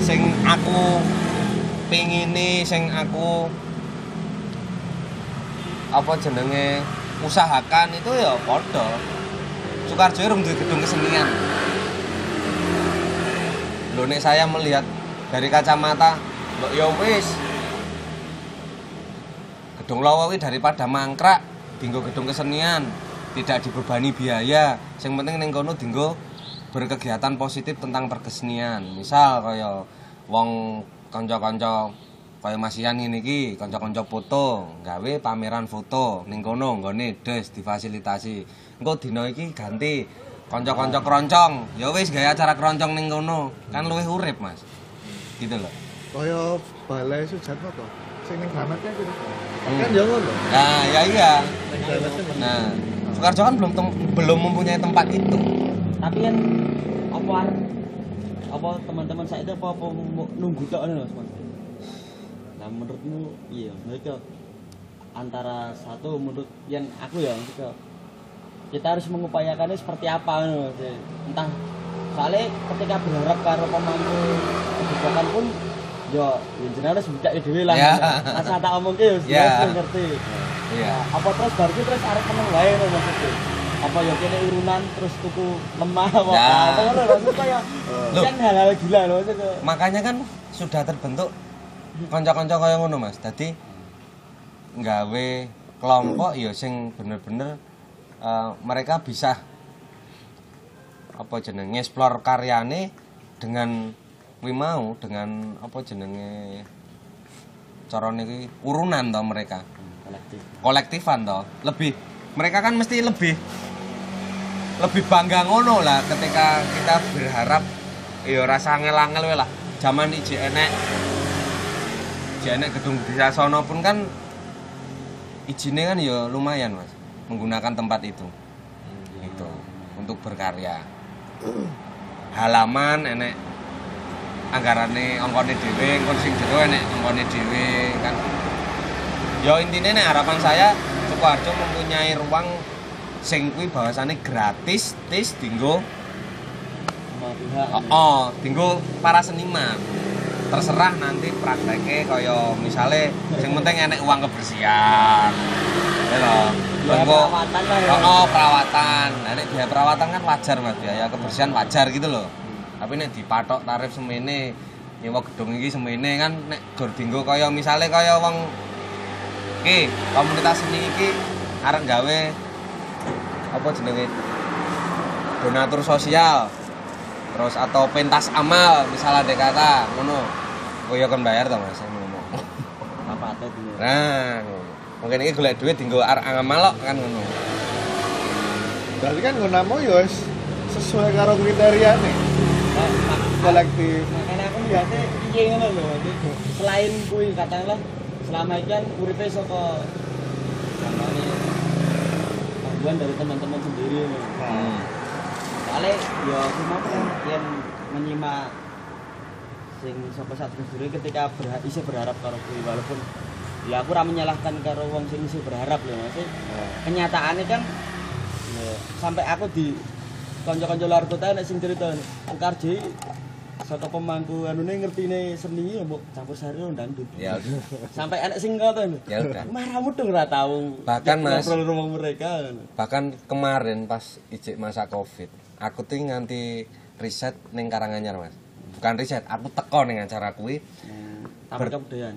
B: sing aku pingini sing aku apa jenenge usahakan itu ya padha Sukarjo rung duwe gedung kesenian. Lho saya melihat dari kacamata, mbok ya wis. Gedung Lawa kuwi daripada mangkrak dinggo gedung kesenian, tidak dibebani biaya. Sing penting ning kono dinggo berkegiatan positif tentang perkesenian. Misal kaya wong kanca-kanca kaya Mas Ian ngene iki, kanca-kanca foto, gawe pameran foto ning kono nggone des difasilitasi. Engko dina iki ganti kanca-kanca keroncong. Ya wis gawe acara keroncong ning kono. Kan luwih urip, Mas. Gitu loh.
A: Kaya balai sujat apa? Sing ning gitu.
B: Hmm.
A: Kan ya ngono.
B: Nah, ya iya. Nah, Sukarjo kan belum belum mempunyai tempat itu.
C: Tapi kan apa apa teman-teman saya itu apa, apa nunggu tok ngono Mas. Nah menurutmu iya mereka antara satu menurut yang aku ya maksudnya kita harus mengupayakannya seperti apa ngono Mas. entah soalnya ketika berharap karo pemangku kebijakan pun yo ya jenenge harus buka dhewe lah
B: Ya.
C: masa tak omong yo
B: Ya.
C: wis ngerti
B: Iya.
C: Nah, apa terus berarti terus arep meneng wae ngono maksudnya apa ya kene urunan terus tuku lemah apa
B: Ya.
C: apa ngono maksudnya ya
B: Loh.
C: kan hal-hal gila loh maksudnya
B: makanya kan sudah terbentuk konco-konco kaya ngono Mas. Dadi nggawe kelompok ya sing bener-bener eh, mereka bisa apa jenenge explore karyane dengan kuwi mau dengan apa jenenge carane kuwi urunan to mereka
C: kolektif.
B: Kolektifan toh. Lebih mereka kan mesti lebih lebih bangga ngono lah ketika kita berharap ya rasa angel-angel we lah. Zaman iki enek enek gedung desa sono pun kan izinnya kan ya lumayan mas menggunakan tempat itu. Itu untuk berkarya. Halaman enek anggarane ongkone dhewe engko sing jero enek ongkone dhewe kan ya intinya nek harapan saya Sukoharjo mempunyai ruang sing kuwi bahwasane gratis tis dinggo
C: pihak
B: oh, oh dinggo para seniman. Terserah nanti prakteknya kaya misale sing penting enek uang kebersihan. Ya loh Engko-
C: perawatan lah ya.
B: oh, oh, perawatan. Nek biaya perawatan kan wajar mas. Biaya kebersihan wajar gitu loh. Tapi nek dipatok tarif semene nyewa gedung iki semene kan nek gur dinggo kaya misale kaya wong iki komunitas seni iki arek gawe apa jenenge? Donatur sosial. Terus atau pentas amal misalnya ada kata ngono. Oh ya kan bayar toh mas saya ngomong.
C: Apa atau dulu
B: nah mungkin ini golek duit tinggal ar amal kan ngono.
A: Berarti kan gunamu ya wis sesuai karo kriteria nih.
C: Nah,
A: kolektif.
C: makanya aku biasanya iya ngono lho. Jadi, selain kuwi katakanlah selama ini kan uripe saka gamane gangguan dari teman-teman sendiri lho.
B: Hmm.
C: soalnya ya aku mau yang menyimak sing sapa satu dulu ketika berha isih berharap karo kuwi. Walaupun ya aku ora menyalahkan karo wong sing isih berharap lho Mas. Kenyataannya kan ya, sampai aku di kanca-kanca luar kota nek sing cerita Karji saka pemangku anune ngertine seni ya mbok. Campur sari lo dangdut
B: ya. Udah.
C: sampai anak sing ngoten
B: Ya udah.
C: marahmu dong ora tahu
B: Bahkan, Mas.
C: ngobrol rumah mereka
B: bahkan kemarin pas ijek masa covid aku tuh nganti riset ning Karanganyar mas. Bukan riset aku teko ning acara kuwi.
C: Tampil kebudayaan.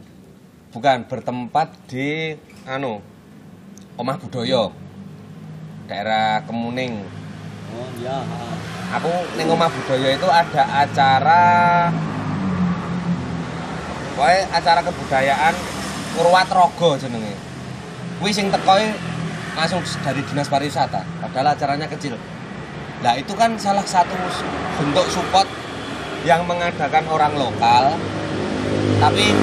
B: Bukan bertempat di anu omah budaya daerah Kemuning
C: oh iya
B: aku ning omah budaya itu ada acara pokoknya acara kebudayaan Purwatrogo jenenge. Kuwi sing teko langsung dari dinas pariwisata padahal acaranya kecil. Nah itu kan salah satu bentuk support yang mengadakan orang lokal tapi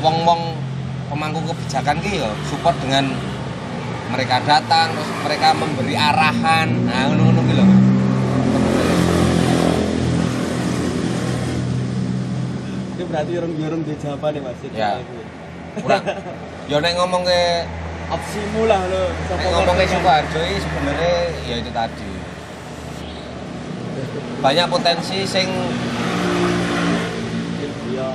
B: wong-wong pemangku kebijakan ki yo support dengan mereka datang terus mereka memberi arahan. Nah ngono-ngono ki lho
C: itu berarti orang-orang di Jawa nih mas
B: Ya. ora yo nek ngomong ke
C: opsimu lah lo
B: nek ngomong ke Sukoharjo iki sebenarnya ya itu tadi. Banyak potensi sing
C: ya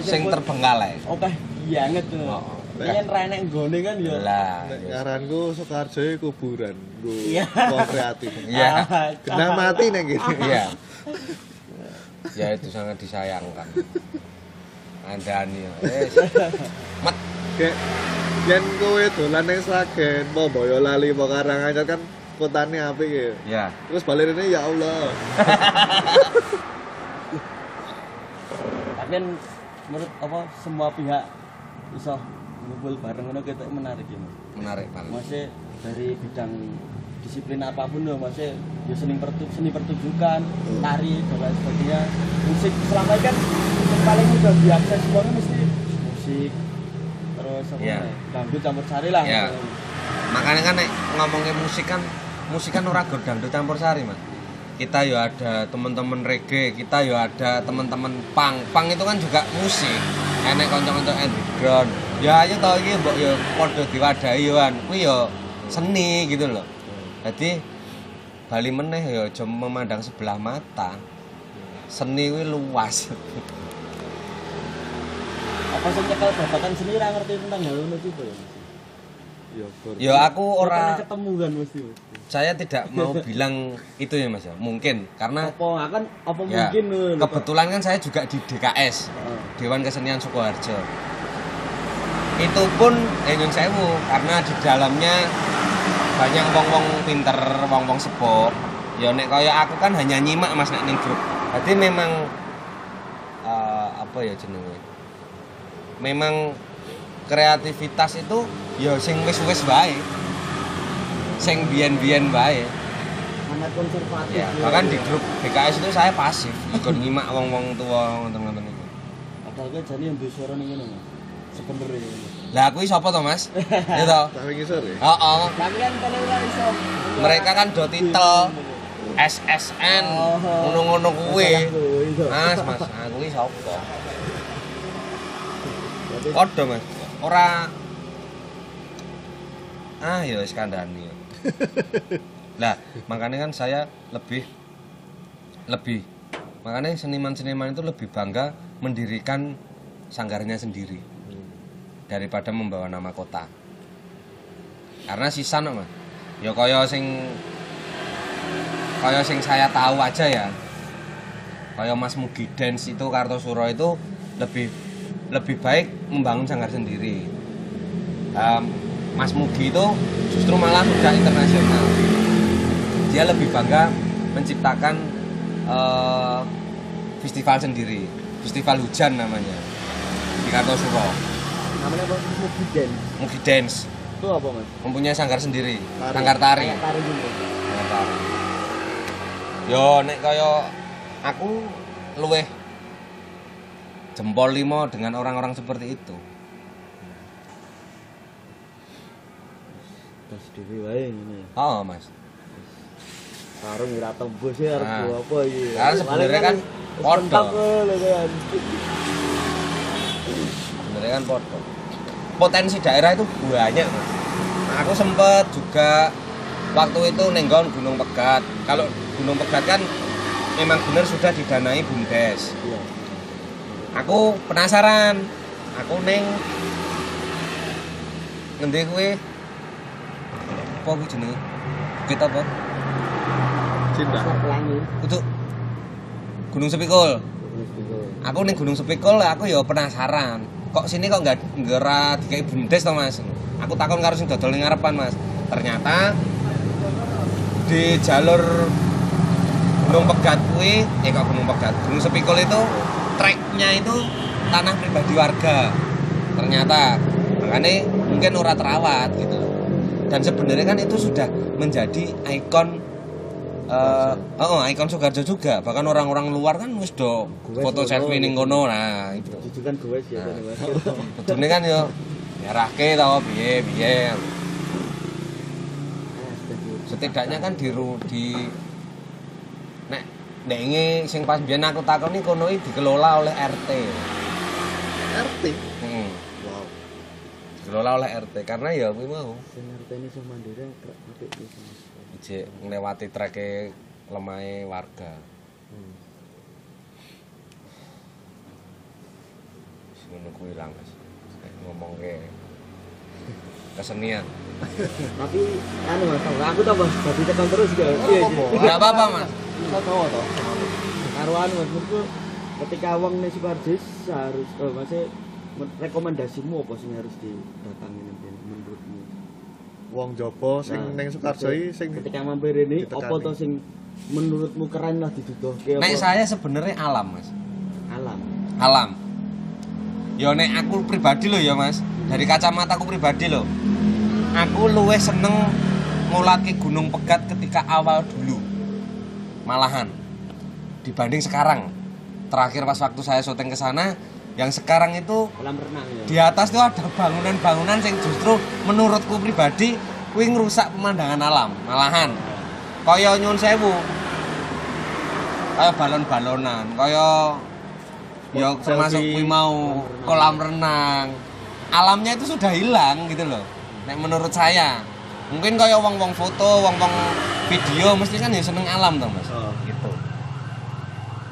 B: sing terbengkalai.
C: Oke banget tuh
B: Oh.
C: Pengen renek nggone kan ya
B: lah
A: Nek
B: ya.
A: ngaranku Soekarjo kuburan. Nggo
C: Iya.
A: wong kreatif.
B: Iya.
A: Kena mati nek gini.
B: iya ya itu sangat disayangkan andani met
A: Kayak yen kowe dolan ning Sragen, mau Boyolali, mau Karanganyar kan kotane apik ya.
B: ya
A: Terus balik ini ya Allah.
C: tapi kan menurut apa semua pihak bisa ngumpul bareng ngono kita menarik ya mas.
B: Menarik banget
C: masih dari bidang disiplin apa pun loh masih ya seni pertu seni pertunjukan tari dan lain sebagainya. Musik selama ini kan yang paling mudah diakses semuanya mesti musik terus apa ya, dangdut campur sari lah
B: Iya. makanya kan nek ngomongin musik kan musik kan ora gur dangdut campur sari mas kita yo ada teman-teman reggae kita yo ada teman-teman pang pang itu kan juga musik. Enek kanca-kanca underground. Ya ayo tau iki mbok yo padha diwadahi yo kan kuwi yo seni gitu loh. Jadi bali meneh yo aja memandang sebelah mata. Seni kuwi luas.
C: Apa sih cekal babakan seni ra ngerti tentang hal itu juga ya?
A: Ya
B: aku
C: Ya,
B: ora
C: ketemu kan mesti Mas.
B: saya tidak mau *laughs* bilang itu ya mas ya mungkin karena
C: apa akan apa
B: Ya,
C: mungkin lho, lho,
B: kebetulan kan saya juga di DKS
C: Heeh.
B: Dewan Kesenian Sukoharjo itu pun eh nyun sewu karena di dalamnya banyak wong-wong pinter wong-wong sport ya nek kaya aku kan hanya nyimak mas nek ning grup berarti memang eh, apa ya jenenge memang kreativitas itu ya sing wis-wis wae sing biyen-biyen wae
C: sangat konservatif
B: ya
C: ya.
B: bahkan di grup DKS itu saya pasif. Ikut nyimak wong-wong tua ngoten-ngoten itu.
C: Padahal kan jane yang duwe suara ning ngono Mas. Sebenarnya
B: lah aku sapa to mas? *laughs* Ya toh
A: Tak wingi sore.
B: oh, oh.
C: tapi kan kalau ora iso.
B: Mereka kan do titel SSN ngono-ngono
C: iso.
B: mas mas aku iki sapa
C: Berarti
B: padha mas ora. Ah ya wis kandhani. *laughs* Lah makanya kan saya lebih lebih makanya seniman-seniman itu lebih bangga mendirikan sanggarnya sendiri daripada membawa nama kota. Karena sisa no mas. Ya kaya sing kaya sing saya tahu aja ya. Kaya Mas Mugi Dance itu Kartosuro itu lebih lebih baik membangun sanggar sendiri. Em, Mas Mugi itu justru malah udah internasional. Dia lebih bangga menciptakan eh, festival sendiri. Festival hujan namanya di Kartosuro.
C: Namanya apa? Mugi Dance.
B: Mugi Dance.
C: Itu apa mas?
B: Mempunyai sanggar sendiri
A: Tari.
B: sanggar tari.
C: Kayak tari gitu.
B: Sanggar tari. Yo nek kaya aku luweh jempol limo dengan orang-orang seperti itu.
C: Terus dewi wae ini
B: oh mas.
C: Sarung ora tembus ya arep
B: Nah.
C: apa iki?
B: Karena sebenarnya kan
C: lho kan.
B: Sebenarnya kan podo potensi daerah itu banyak mas. Nah, aku sempet juga waktu itu nenggon Gunung Pegat. Kalau Gunung Pegat kan memang benar sudah didanai BUMDes.
C: iya
B: aku penasaran. Aku neng ngendi kuwi? Apa kuwi jenenge? Bukit apa?
A: Cinta.
C: Pelangi
B: itu Gunung Sepikul. Aku ning Gunung Sepikul aku ya penasaran. Kok sini kok nggak nggera dikai bumdes to mas? Aku takon karo sing dodol ning ngarepan mas. Ternyata di jalur Gunung Pegat kuwi eh kok Gunung Pegat? Gunung Sepikul itu treknya itu tanah pribadi warga. Ternyata makanya mungkin ora terawat gitu. Dan sebenarnya kan itu sudah menjadi ikon eh oh, ikon Sugarjo juga. Bahkan orang-orang luar kan wis do foto selfie ning
C: gitu.
B: kono. Nah itu.
C: Jujur kan gue sih ya kan
B: Kudune *laughs* kan yo nyarahke to piye piye. Setidaknya kan di di ini sing pas biyen aku takoni kono iki dikelola oleh RT
A: RT
B: hmm.
A: wow
B: dikelola oleh RT karena ya kuwi mau
C: sing ngerteni iso mandiri gak apik iki
B: ijek nglewati treke lemahe warga
C: Hmm.
B: Ngono kuwi lah Mas Nek ngomongke kesenian *laughs*
C: tapi anu mas aku tambah jadi tekan terus iya
A: apa-apa.
C: iya.
B: Enggak apa-apa Mas
A: kita tahu toh
C: karo mas menurutku ketika wong ning Sukarjo harus oh maksudnya men- rekomendasimu apa sih harus didatangi nanti menurutmu?
A: Wong Jopo sing
C: Nah,
A: ning Sukarjo sing
C: ketika mampir ini apa to sing menurutmu keren lah diduduhke
B: Nek
C: apa
B: saya sebenarnya alam Mas.
C: Alam.
B: Alam. Ya nek aku pribadi loh ya mas. Dari kacamata aku pribadi loh aku luwih seneng ngulaki gunung pegat ketika awal dulu malahan. Dibanding sekarang. Terakhir pas waktu saya syuting ke sana yang sekarang itu
C: kolam renang ya.
B: di atas tuh ada bangunan-bangunan yang justru menurutku pribadi kuwi ngerusak pemandangan alam malahan. Kaya nyun sewu. Kaya balon-balonan kaya ya termasuk kuwi mau kolam renang. Alamnya itu sudah hilang gitu loh nek menurut saya mungkin kaya wong-wong foto wong-wong video mesti kan ya seneng alam dong mas
A: Oh.
B: gitu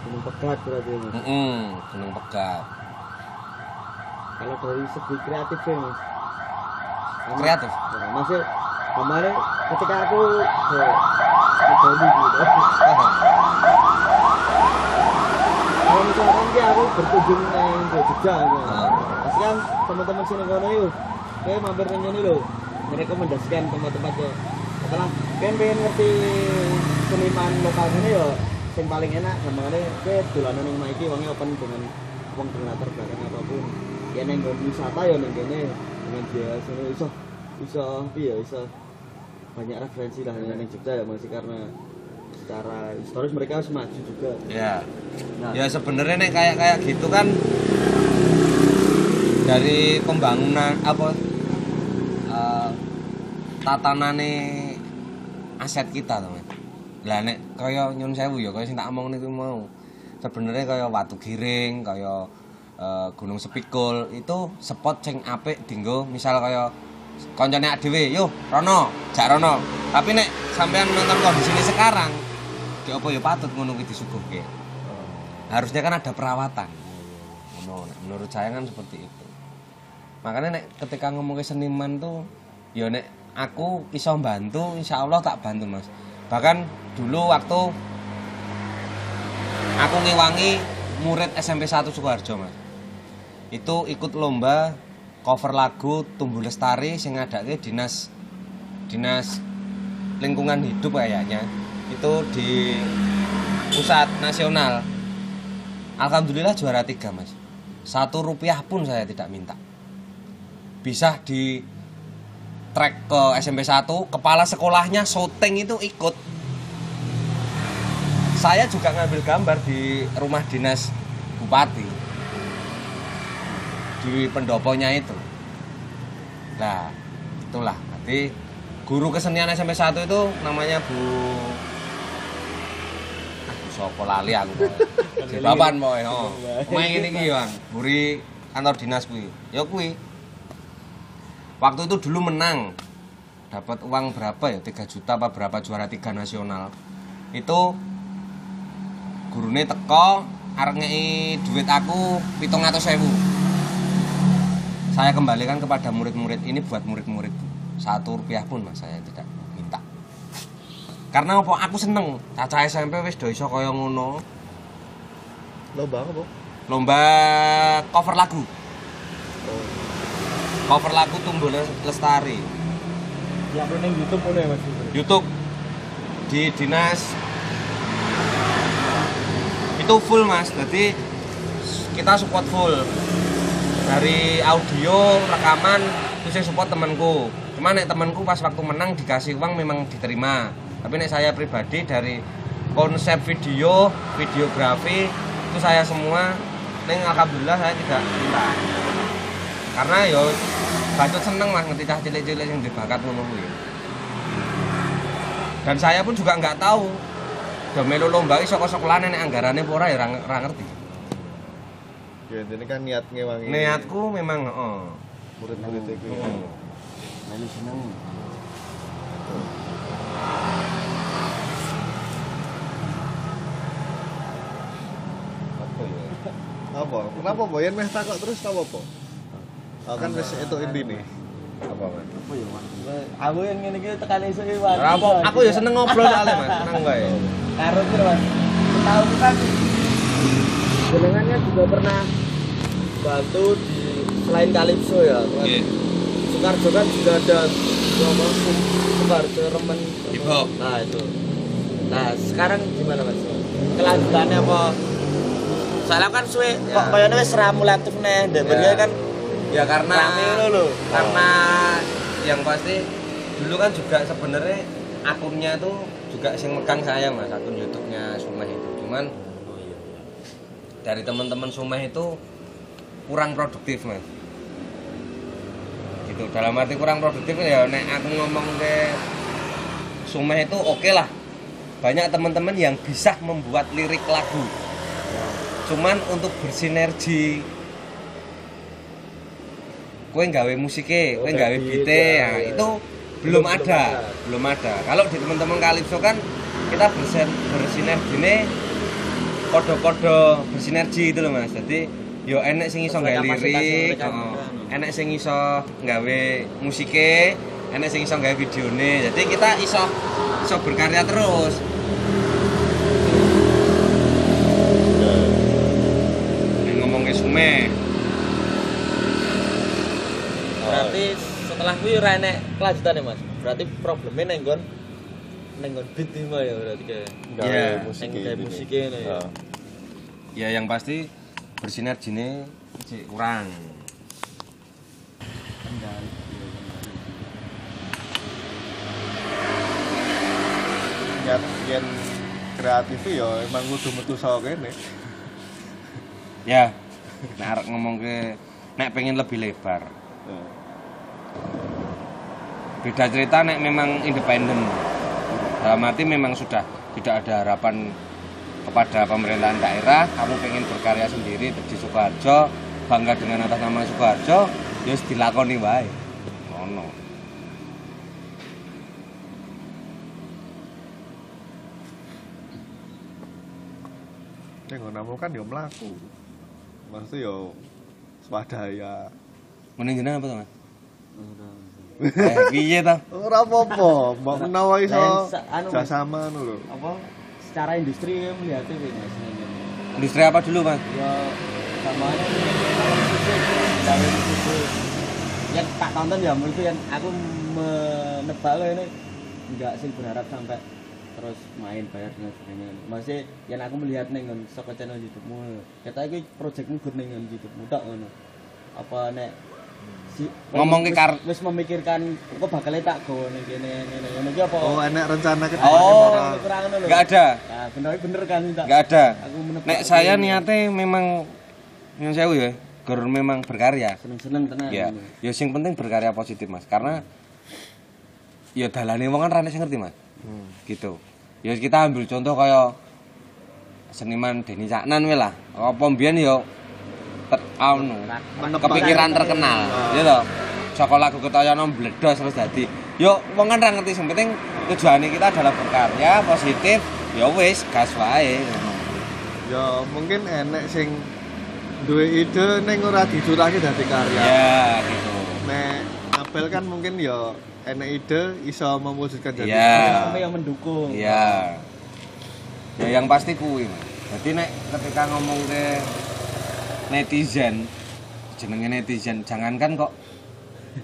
C: gunung pegat berarti mas
B: Mm-mm, gunung pegat
C: kalau dari segi kreatif ya mas
B: Kreatif?
C: ya, masih kemarin ketika aku ke ke Bali gitu *laughs* kalau misalkan ki aku berkunjung ke Jogja gitu.
B: Ah.
C: pasti kan teman-teman sini kono yuk kayak mampir neng ini loh merekomendasikan tempat-tempat yo setelah kan pengen ngerti seniman lokal sini yo yang paling enak gampangnya kayak dolanan yang naiki uangnya open dengan uang dengan latar belakang apa pun. Ya neng wisata ya neng kene dengan sini iso iso iya iso. Banyak referensi lah neng Jogja ya masih karena secara historis mereka harus maju juga.
B: Ya.
C: Nah.
B: Ya sebenarnya nek kayak kayak gitu kan dari pembangunan apa eh tatanane aset kita teman. Lah nek kaya nyun sewu ya kaya sing tak omong niku mau. Sebenarnya kaya Watu Giring, kaya eh, Gunung Sepikul itu spot sing apik dinggo misal kaya koncone dhewe, yo rono, jak rono. Tapi nek sampean nonton kondisine sekarang, ya apa ya patut ngono kuwi disuguhke harusnya kan ada perawatan menurut saya kan seperti itu makanya nek ketika ngomong ke seniman tuh ya nek aku iso bantu insya Allah tak bantu mas. Bahkan dulu waktu aku ngewangi murid SMP 1 Sukoharjo mas. Itu ikut lomba cover lagu Tumbuh Lestari sing ngadake dinas dinas lingkungan hidup kayaknya. Itu di pusat nasional. Alhamdulillah juara tiga mas. Satu rupiah pun saya tidak minta. Bisa di trek ke SMP 1 kepala sekolahnya syuting itu ikut. Saya juga ngambil gambar di rumah dinas bupati di pendoponya itu. Nah itulah. Berarti guru kesenian SMP 1 itu namanya Bu ah, Bu Sopo lali aku di Bapan boy oh main ini ki Bang buri kantor dinas kuwi. Ya kuwi waktu itu dulu menang. Dapat uang berapa ya? 3 juta apa berapa juara tiga nasional. Itu gurune teko ngei duit aku pitung sewu saya kembalikan kepada murid-murid ini buat murid-murid. Satu rupiah pun mas saya tidak minta. Karena apa? Aku seneng. Caca SMP wis do iso kaya ngono.
A: Lomba apa,
B: lomba cover lagu.
A: Oh.
B: Cover lagu tumbuh Les- lestari
C: Ya ning YouTube ya Mas.
B: YouTube. Di dinas. Itu full mas. Jadi kita support full. Dari audio rekaman itu saya support temanku. Cuman nek temanku pas waktu menang dikasih uang memang diterima. Tapi nek saya pribadi dari konsep video videografi itu saya semua neng alhamdulillah saya tidak minta karena yo bacot seneng mas ngerti cah cilik-cilik yang dibakat ngono kuwi dan saya pun juga nggak tahu udah melu lomba iso kok sekolah nek anggarane apa ora ya ora ngerti
A: Ya, ini kan niat ngewangi
B: niatku memang heeh
A: murid-murid itu.
B: Heeh.
C: Melu seneng.
B: apa ya
A: Apa? Kenapa boyan meh takok terus tau apa? Oh, kan wis itu intine.
B: apa mas
C: Apa ya Mas? Aku yang ngene iki tekan iso iki Mas.
B: Ora apa aku ya seneng ngobrol soalnya mas seneng bae
C: Karo piro Mas? Tahu kan jenengannya juga pernah bantu di selain Kalipso ya. Mas.
B: Nggih.
C: Soekarjo kan juga ada apa Soekarjo remen
B: Hip hop.
C: Nah itu. Nah sekarang gimana mas? Kelanjutannya apa? Soalnya kan suwe kok kayaknya wis ramulatif nih, dan
B: Ya.
C: kan
B: ya karena
C: rame lo lo.
B: karena yang pasti dulu kan juga sebenarnya akunnya itu juga sing megang saya mas. Akun YouTube-nya Sumeh itu. Cuman dari teman-teman Sumeh itu kurang produktif mas. Gitu. Dalam arti kurang produktif ya nek aku ngomong ke Sumeh itu oke lah. Banyak teman-teman yang bisa membuat lirik lagu. Cuman untuk bersinergi kue nggawe musiknya, kue nggawe
C: beat, ya,
B: nah,
C: ya.
B: itu
C: Belum-
B: belum, ada,
C: ada.
B: belum ada. Kalau di teman-teman Kalipso kan kita bersen, bersinergi ini kode-kode bersinergi itu loh mas. Jadi yo enek sing iso nggawe lirik, oh, enek sing iso nggawe musiknya, enek sing iso nggawe videone. Jadi kita iso iso berkarya terus. Ngomong ke Sume,
C: Berarti setelah kuwi ora enek kelanjutannya mas. Berarti problemnya nenggon nenggon beat iki Mas, ya berarti kayak
B: Iya.
A: musik
C: Neng kayak
A: ini.
C: musiknya ini ya.
B: Ya yang pasti bersinergi ini kurang.
A: Niat yen kreatif ya emang kudu metu saka kene.
B: Ya, nek arek ngomong ke nek pengen lebih lebar. Beda cerita nek memang independen. Dalam arti memang sudah tidak ada harapan kepada pemerintahan daerah, kamu pengen berkarya sendiri di Sukoharjo, bangga dengan atas nama Sukoharjo, ya dilakoni wae. Ngono.
A: Ning ngono kan ya mlaku. Maksudnya ya swadaya.
B: Mending jeneng apa to, Mas? Eh, piye to?
A: Ora apa-apa, mbok menawa iso
C: anu,
A: jasama ngono lho.
C: Apa secara industri ya melihatnya kayak mas ini.
B: Industri apa dulu, Mas?
C: Ya sama aja musik, gawe musik. Ya tak tonton ya menurutku yang aku menebak loh ini enggak sih berharap sampai terus main bayar dan sebagainya masih yang aku melihat nih kan saka channel YouTube-mu kata iki projectmu gur ning YouTube-mu tok ngono apa nek si
B: Ngomong ke kar-
C: wis memikirkan kok bakal tak go ning kene ngene ngono iki apa?
A: Oh, enak rencana ke
B: Oh.
C: kurang ngono lho.
B: Nggak ada.
C: nah bener bener kan tak
B: nggak ada.
C: Aku
B: nek saya niatnya memang yang saya ya gur memang berkarya.
C: Seneng-seneng tenan
B: ya ya sing penting berkarya positif mas. Karena ya dalane wong kan rane sing ngerti mas. Gitu. Ya kita ambil contoh kaya seniman Denny Caknan we lah. Apa mbiyen ya ter, anu, kepikiran terkenal ya toh saka lagu ketoyono bledos terus dadi yo wong kan ra ngerti sing penting tujuane kita adalah berkarya positif ya wis gas wae
A: Ya mungkin enek sing duwe ide ning ora dicurahke dadi karya.
B: ya gitu
A: Nek Abel kan mungkin ya enek ide iso mewujudkan jadi
B: Iya.
A: karya.
C: sampai yang mendukung
B: Iya. Ya yang pasti kuwi. Jadi nek ketika ngomong ke netizen, jenenge netizen, jangankan kok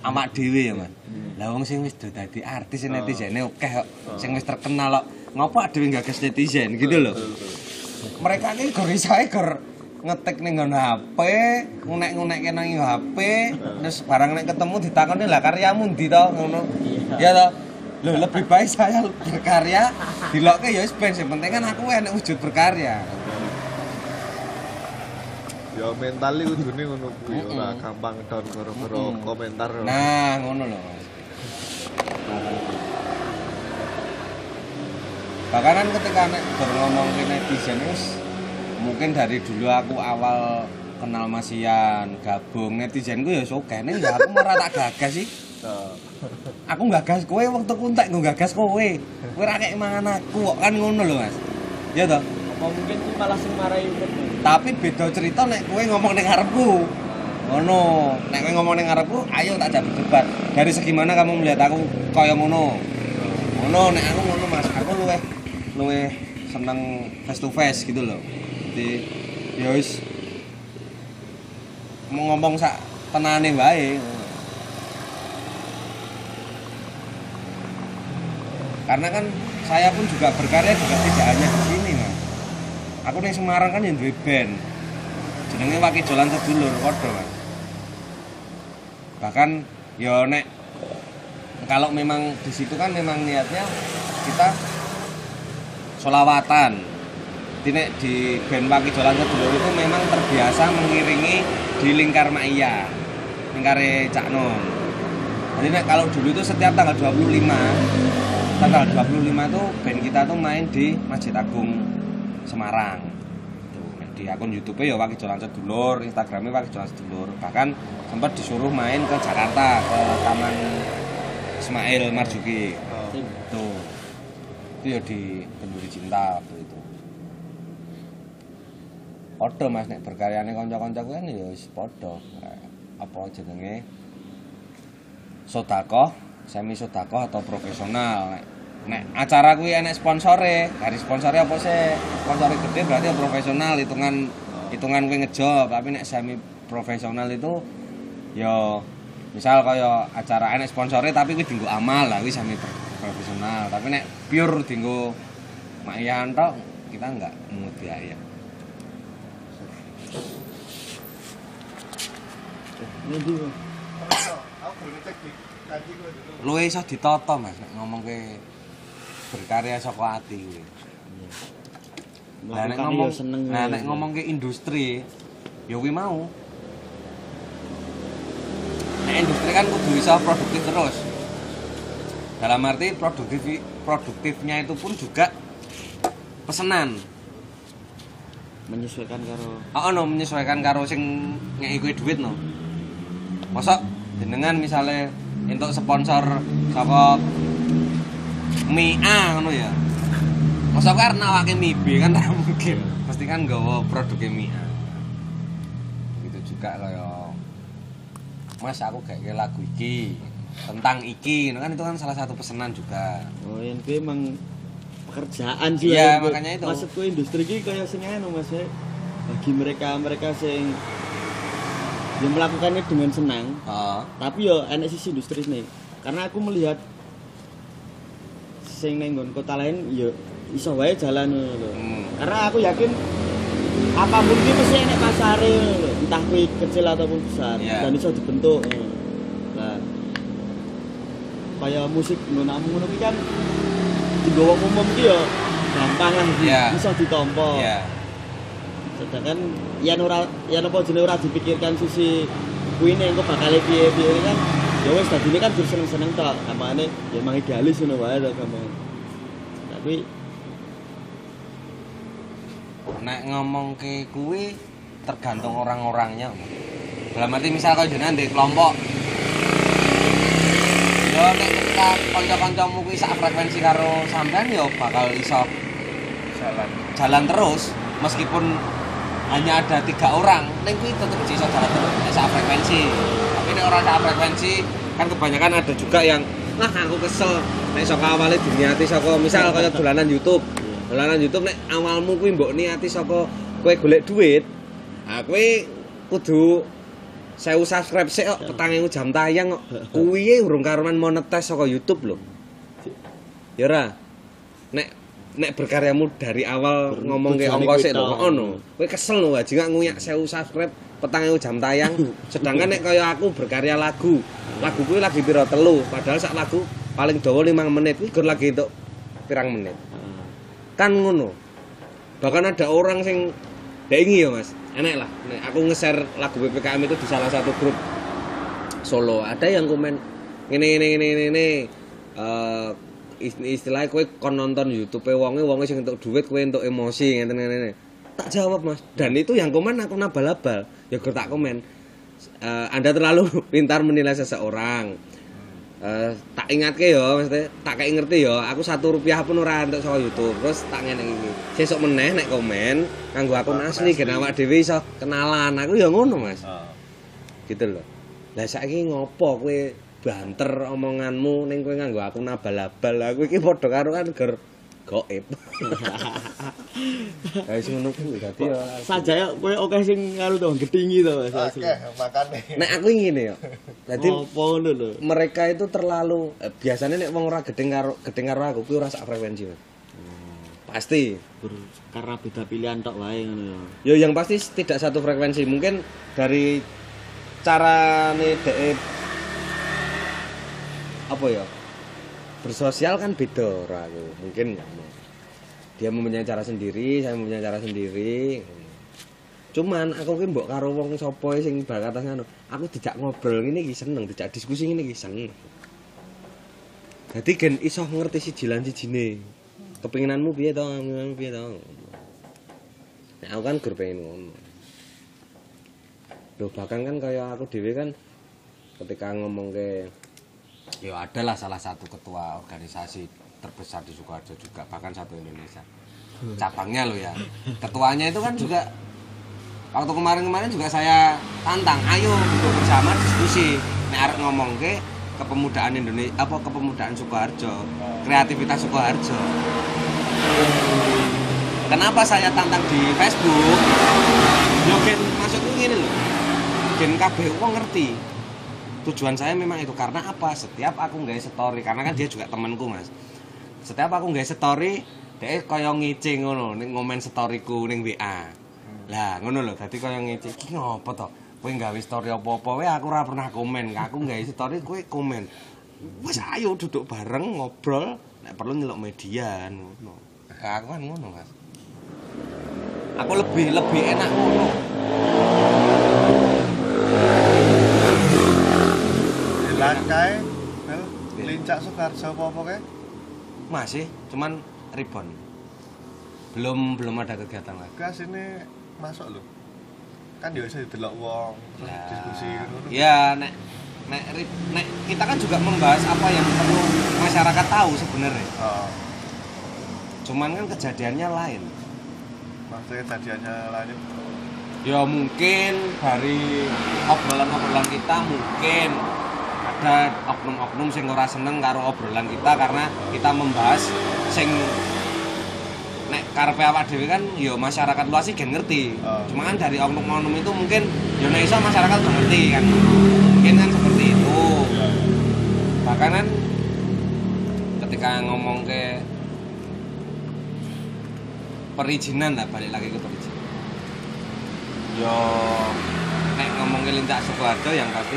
B: amak dhewe ya, Mas. Lah wong sing wis dadi artis sing netizene oke kok, sing wis terkenal kok. Ngopo dhewe gagas netizen gitu loh. Mereka ini gor isae gor ngetik ning nggon HP, ngunek-ngunekke nang HP, terus barang nek ketemu ditakoni lah karyamu ndi to ngono. Ya toh. Loh, lebih baik saya berkarya dilokke ya wis ben sing penting kan aku enek wujud berkarya.
A: Ya mental iki kudune ngono kuwi ora gampang down gara-gara komentar.
B: Nah, ngono loh, Mas. Bahkan kan ketika nek ngomong ke netizen wis mungkin dari dulu aku awal kenal Mas Ian, gabung netizen ku ya oke ning ya aku malah tak gagas sih. Aku gagas kowe waktu kuntek nggo gagas kowe. Kowe ra kek mangan aku kok kan ngono lho, Mas. Ya toh?
C: Apa mungkin ku malah sing uripmu
B: Tapi beda cerita nek kowe ngomong ning ngarepku. Ngono. Nek kowe ngomong ning ngarepku, ayo tak ajak berdebat. Dari segi mana kamu melihat aku kaya ngono? Ngono nek aku ngono Mas, aku luweh luweh seneng face to face gitu loh. Jadi ya wis mau ngomong sak tenane wae. Karena kan saya pun juga berkarya juga tidak hanya di sini, Mas. Aku ning Semarang kan yang duwe band. Jenenge Waki Jalan Sedulur padha, Mas. Bahkan ya nek kalau memang di situ kan memang niatnya kita solawatan. Nek di band Waki Jalan Sedulur itu memang terbiasa mengiringi di lingkar Maya. Lingkare Cak Nun. Jadi nek kalau dulu itu setiap tanggal 25 tanggal 25 itu band kita tuh main di Masjid Agung Semarang. Tuh, di akun YouTube ya Waki Jalan Sedulur, Instagramnya Waki Jalan Sedulur. Bahkan sempat disuruh main ke Jakarta ke Taman Ismail Marzuki.
A: oh.
B: Tuh. Itu ya di Kenduri Cinta waktu itu. Podo Mas nek berkaryane kanca-kanca kuwi kan ya wis podo. Apa jenenge? Sodakoh, semi sodakoh atau profesional. Nek acara kuwi enek sponsore, dari sponsore apa sih? Sponsore gede berarti ya profesional, hitungan hitungan kuwi ngejob, tapi nek semi profesional itu ya misal kaya acara enek sponsore tapi kuwi dienggo amal lah kuwi semi pro- profesional. Tapi nek pure dienggo mayan tok kita enggak mungut biaya.
A: gue.
B: Luwe iso ditata Mas nek ngomong ke berkarya saka ati kuwi. Nah, nek ngomong,
C: ya seneng
B: nah,
C: ya.
B: nek ngomong ke industri, ya kuwi mau. Nek industri kan kudu bisa produktif terus. Dalam arti produktif produktifnya itu pun juga pesenan.
C: menyesuaikan karo
B: Oh, no, menyesuaikan karo sing ngeki kuwi duit no. Masa jenengan misalnya untuk sponsor saka mie A ngono ya. Masa arep nawake mie B kan tak mungkin. Pasti kan nggawa produknya mie A. Gitu juga kaya Mas aku kayak lagu iki tentang iki kan itu kan salah satu pesanan juga.
C: oh yang gue emang pekerjaan sih
B: Iya,
C: ya,
B: makanya itu.
C: maksudku industri ini kayak sing anu mas ya. bagi mereka mereka sing yang melakukannya dengan senang
B: Oh.
C: tapi ya enak sisi industri nih karena aku melihat sing ning kota lain ya iso wae jalan lho.
B: Hmm.
C: Karena aku yakin apa pun itu mesti enek pasare entah kuwi kecil ataupun besar
B: Iya.
C: dan iso dibentuk. Nah, kayak musik ngono ngono kan digawa umum ki ya gampang lah
B: Iya.
C: iso ditampa.
B: Iya.
C: Sedangkan yen ora yen apa jenenge ora dipikirkan sisi kuwi nek engko bakal piye-piye kan ya wis dadine kan gur seneng-seneng tok. Gampangane ya emang idealis ngono wae to gampang. Tapi
B: nek ngomong ke kuwi tergantung orang-orangnya dalam arti misal kau jenengan di kelompok yo nek ketika kanca-kancamu kuwi sak frekuensi karo sampean yo bakal iso
A: jalan
B: jalan terus meskipun hanya ada tiga orang. Ning kuwi tetep jalan terus nek sak frekuensi. Tapi nek orang sak frekuensi kan kebanyakan ada juga yang lah aku kesel. Nek iso awalnya diniati saka misal kaya dolanan YouTube. Dolanan YouTube nek awalmu kuwi mbok niati saka kowe golek duit nah kowe kudu saya subscribe sih kok petang ewu jam tayang kok. Kuwi urung karuan monetes saka YouTube lho. Ya nek nek berkaryamu dari awal
C: Ber-
B: ngomong ke ongkos lho
C: tok.
B: ngono. Kowe kesel lho aja nggak nguyak 1000 subscribe petang jam tayang. *laughs* Sedangkan nek kaya aku berkarya lagu lagu kuwi lagi piro? Telu. Padahal sak lagu paling dawa 5 menit gur lagi untuk pirang menit.
C: Ah,
B: kan ngono. Bahkan ada orang sing dengi ya mas enak lah. Nek aku nge-share lagu PPKM itu di salah satu grup Solo. Ada yang komen ini ini ini ini ini ist- istilahnya kue kon nonton YouTube wonge wonge sing untuk duit kue untuk emosi ngeten ngene tak jawab mas dan itu yang komen aku nabal-abal ya gue tak komen Eh, anda terlalu *laughs* pintar menilai seseorang Eh, tak ingat ke yo, maksudnya tak kayak ngerti yo. Aku satu rupiah pun ora untuk soal YouTube. Terus tak ngene iki. Sesuk meneh nek komen nganggo akun
A: Akun
B: asli gen awak dhewe iso kenalan. Aku ya ngono, Mas.
A: oh.
B: Gitu loh. Lah saiki ngopo kowe banter omonganmu ning kowe nganggo akun abal-abal. Aku iki padha karo kan ger goib. *laughs* Ya wis ngono kuwi dadi yo.
C: saja ya kowe oke sing ngaru to gedingi to Mas.
A: Oke, makane.
B: Nek aku ngene yo. Dadi
C: Apa ngono lho.
B: mereka itu terlalu eh, biasanya nek wong ora gedeng karo gedeng karo aku kuwi ora sak frekuensi Mas. pasti
C: Ber- karena beda pilihan tok wae ngono.
B: yo yang pasti tidak satu frekuensi mungkin dari cara nih de apa ya bersosial kan beda ora aku mungkin ya dia mempunyai cara sendiri saya mempunyai cara sendiri cuman aku ki mbok karo wong sapa sing bakat ngono aku tidak ngobrol ngene iki seneng tidak diskusi ngene iki seneng Jadi gen iso ngerti si jilan sijine. Kepinginanmu piye to? Kepinginanmu piye to? Nek aku kan gur pengen. Loh bahkan kan kayak aku dhewe kan ketika ngomong ke ya adalah salah satu ketua organisasi terbesar di Sukoharjo juga bahkan satu Indonesia. Cabangnya loh ya. Ketuanya itu kan juga waktu kemarin-kemarin juga saya tantang ayo duduk bersama diskusi. Nek arep ngomong ke kepemudaan Indonesia apa kepemudaan Sukoharjo kreativitas Sukoharjo. Kenapa saya tantang di Facebook? Yo gen maksudku gini loh gen kabeh wong ngerti tujuan saya memang itu karena apa? Setiap aku nggak story karena kan dia juga temanku mas. Setiap aku nggak story dia kaya ngicing ngono ngomen storyku ning WA lah ngono lho dadi kaya ngicing iki ngopo to? Kowe nggawe story apa-apa? Wae aku ora pernah komen. Aku nggawe story kowe komen. Wis ayo duduk bareng ngobrol. Nek perlu nyeluk media ngono. Aku kan ngono mas. Aku lebih lebih enak ngono
A: Lan kae Mel lincak Soekarjo apa-apa kae?
B: masih cuman ribon belum belum ada kegiatan lagi
A: Gas ini masuk lho. Kan ya bisa didelok wong, terus diskusi ngono.
B: Ya, nek nek ri- nek kita kan juga membahas apa yang perlu masyarakat tahu sebenarnya.
A: Oh,
B: Cuman kan kejadiannya lain.
A: maksudnya kejadiannya lanjut.
B: Ya mungkin dari obrolan-obrolan kita mungkin ada oknum-oknum sing ora seneng karo obrolan kita karena kita membahas sing nek karepe awak dhewe kan ya masyarakat luas sih gen ngerti.
A: Oh.
B: Cuma kan dari oknum-oknum itu mungkin ya nek iso masyarakat tuh ngerti kan. Mungkin kan seperti itu. Bahkan kan ketika ngomong ke perizinan lah balik lagi ke perizinan yo nek ngomong ke lincak Sukoharjo yang pasti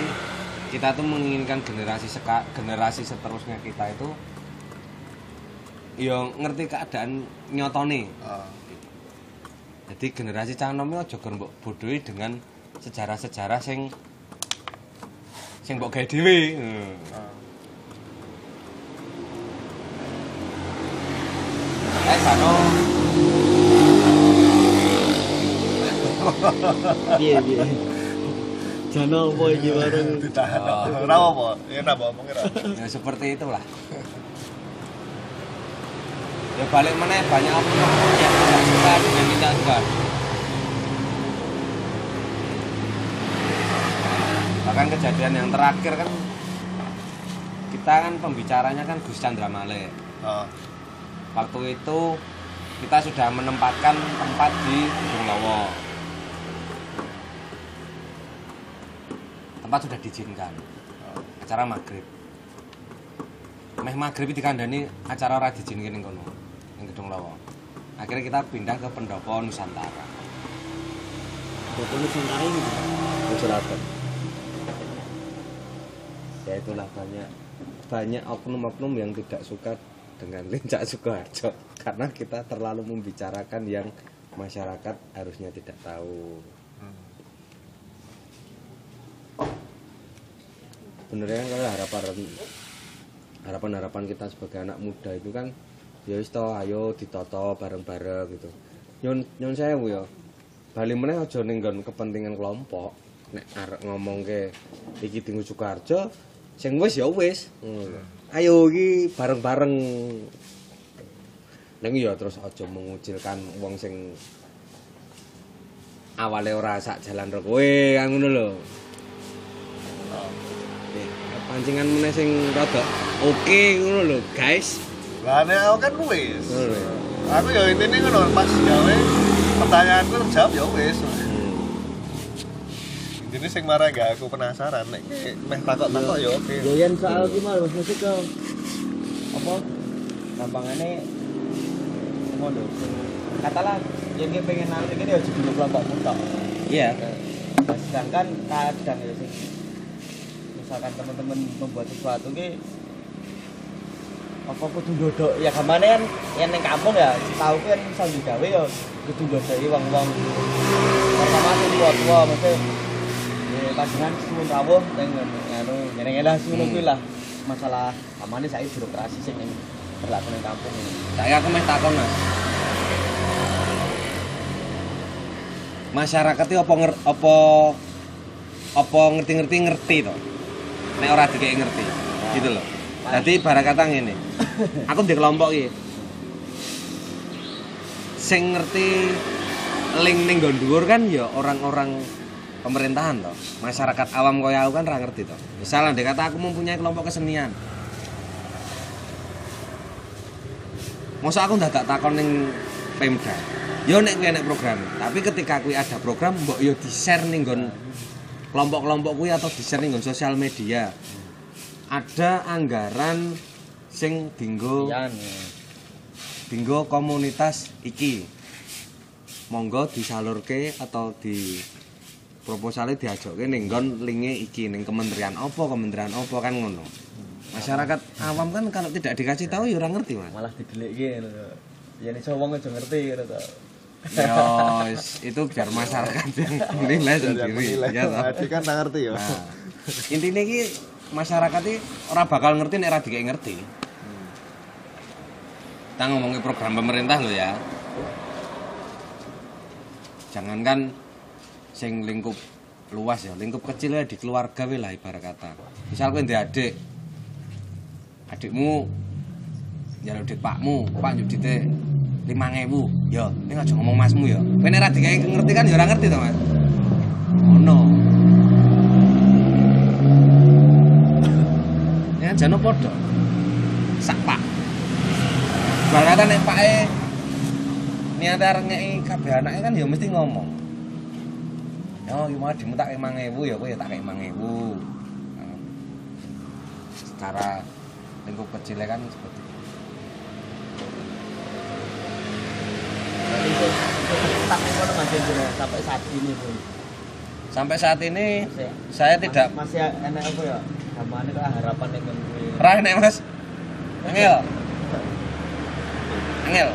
B: kita tuh menginginkan generasi seka, generasi seterusnya kita itu yo ngerti keadaan nyotone
A: Ah.
B: jadi generasi cah nom aja mbok bodohi dengan sejarah-sejarah sing sing mbok gawe dhewe. Eh sano
C: Piye piye. Jano apa iki bareng
A: Ditahan.
B: Oh.
A: Ora apa? Ya ora apa ora.
B: ya seperti itulah. Ya balik mana banyak oknum yang tidak suka dengan minta Tuhan. Bahkan kejadian yang terakhir kan kita kan pembicaranya kan Gus Chandra Male.
A: Ah.
B: Waktu itu kita sudah menempatkan tempat di Gunung Lowo. Tempat sudah diizinkan. Acara maghrib. Meh maghrib dikandani acara ora diizinkan ning kono. Ning Gedung Lowo. Akhirnya kita pindah ke Pendopo Nusantara.
C: Bapak Nusantara ini
B: Selatan. Ya itulah banyak banyak oknum-oknum yang tidak suka dengan *laughs* Lincak Sukoharjo karena kita terlalu membicarakan yang masyarakat harusnya tidak tahu. Benernya kan kalau harapan harapan harapan kita sebagai anak muda itu kan ya wis toh, ayo ditoto bareng-bareng gitu. Nyon nyon saya ya. Bali meneh aja ning kepentingan kelompok. Nek arek ngomong ke iki Dingu Sukoharjo, sing wis ya wis. Ngono. Ayo iki bareng-bareng. Neng ya terus aja mengucilkan wong sing awale ora sak jalan karo kowe kan ngono lho. Pancingan meneh sing rada oke ngono lho, guys.
A: Lah nek aku kan wis. Aku ya intine ngono pas gawe pertanyaanku terjawab ya wis.
B: Hmm.
A: Intine sing marah gak aku penasaran nek meh takok-takok ya oke.
C: Yen soal ki Mas musik ke apa gampangane ngono. Katalah yen ki pengen nang iki ya jadi kelompokmu tok.
B: Iya.
C: Nah, sedangkan kadang ya sing misalkan teman-teman membuat sesuatu ki apa kudu ndodok ya gamane kan yen ning kampung ya tahu kan iso digawe ya kudu ndodoki wong-wong pertama sing tua-tua mesti ya panjenengan suwun rawuh teng anu ngene-ngene lah sing kuwi lah masalah amane saiki birokrasi sing ning berlaku ning kampung ini.
B: Saya aku meh takon Mas. Masyarakat itu apa apa apa ngerti-ngerti ngerti to. Nek ora dikek ngerti. Gitu loh. Jadi barang kata ngene. Aku di kelompok iki. Sing ngerti link ning nggon dhuwur kan ya orang-orang pemerintahan toh. Masyarakat awam kaya aku kan ora ngerti toh. Misalnya andai kata aku mempunyai kelompok kesenian. Masa aku ndak tak takon ning Pemda. Yo nek kuwi program, tapi ketika kuwi ada program mbok yo di-share ning nggon kelompok-kelompok kuwi atau di-share ning nggon sosial media. Ada anggaran sing dinggo
C: Yan. ya.
B: dinggo komunitas iki. Monggo disalurke atau di proposalnya diajokke ning nggon linke iki ning kementerian apa kementerian apa kan ngono. Masyarakat awam kan kalau tidak dikasih tahu ya ora ngerti, Mas.
C: Malah to. Yen iso wong aja ngerti to.
B: Ya, is- itu biar masyarakat yang menilai sendiri. Ya, toh.
A: Kan tak ngerti ya.
B: Nah, intinya ki masyarakat ini orang bakal ngerti nek ora dikek ngerti. Kita ngomongin program pemerintah lo ya. Jangankan sing lingkup luas ya, lingkup kecil ya di keluarga we lah ibarat kata. Misal kowe adik. Adikmu njaluk duit pakmu, Pak njuk duite 5000. Ya, ini aja ngomong masmu nek ora dikek ngerti kan ya ora ngerti to, Mas. Ngono. Ya jane padha. Sak Pak. Barata nek pake niate arep ngeki kabeh anake kan ya mesti ngomong. Yo, iki mau dimu tak 5000 ya kowe tak 5000. Nah, Secara lingkup kecilnya kan seperti itu.
C: tak ngono Mas Hendra sampai saat ini pun.
B: Sampai saat ini
C: Masih-
B: saya tidak
C: masih enak apa ya? Gamane kok harapan ning kuwi.
B: Rah nek Mas. Angel. Angel.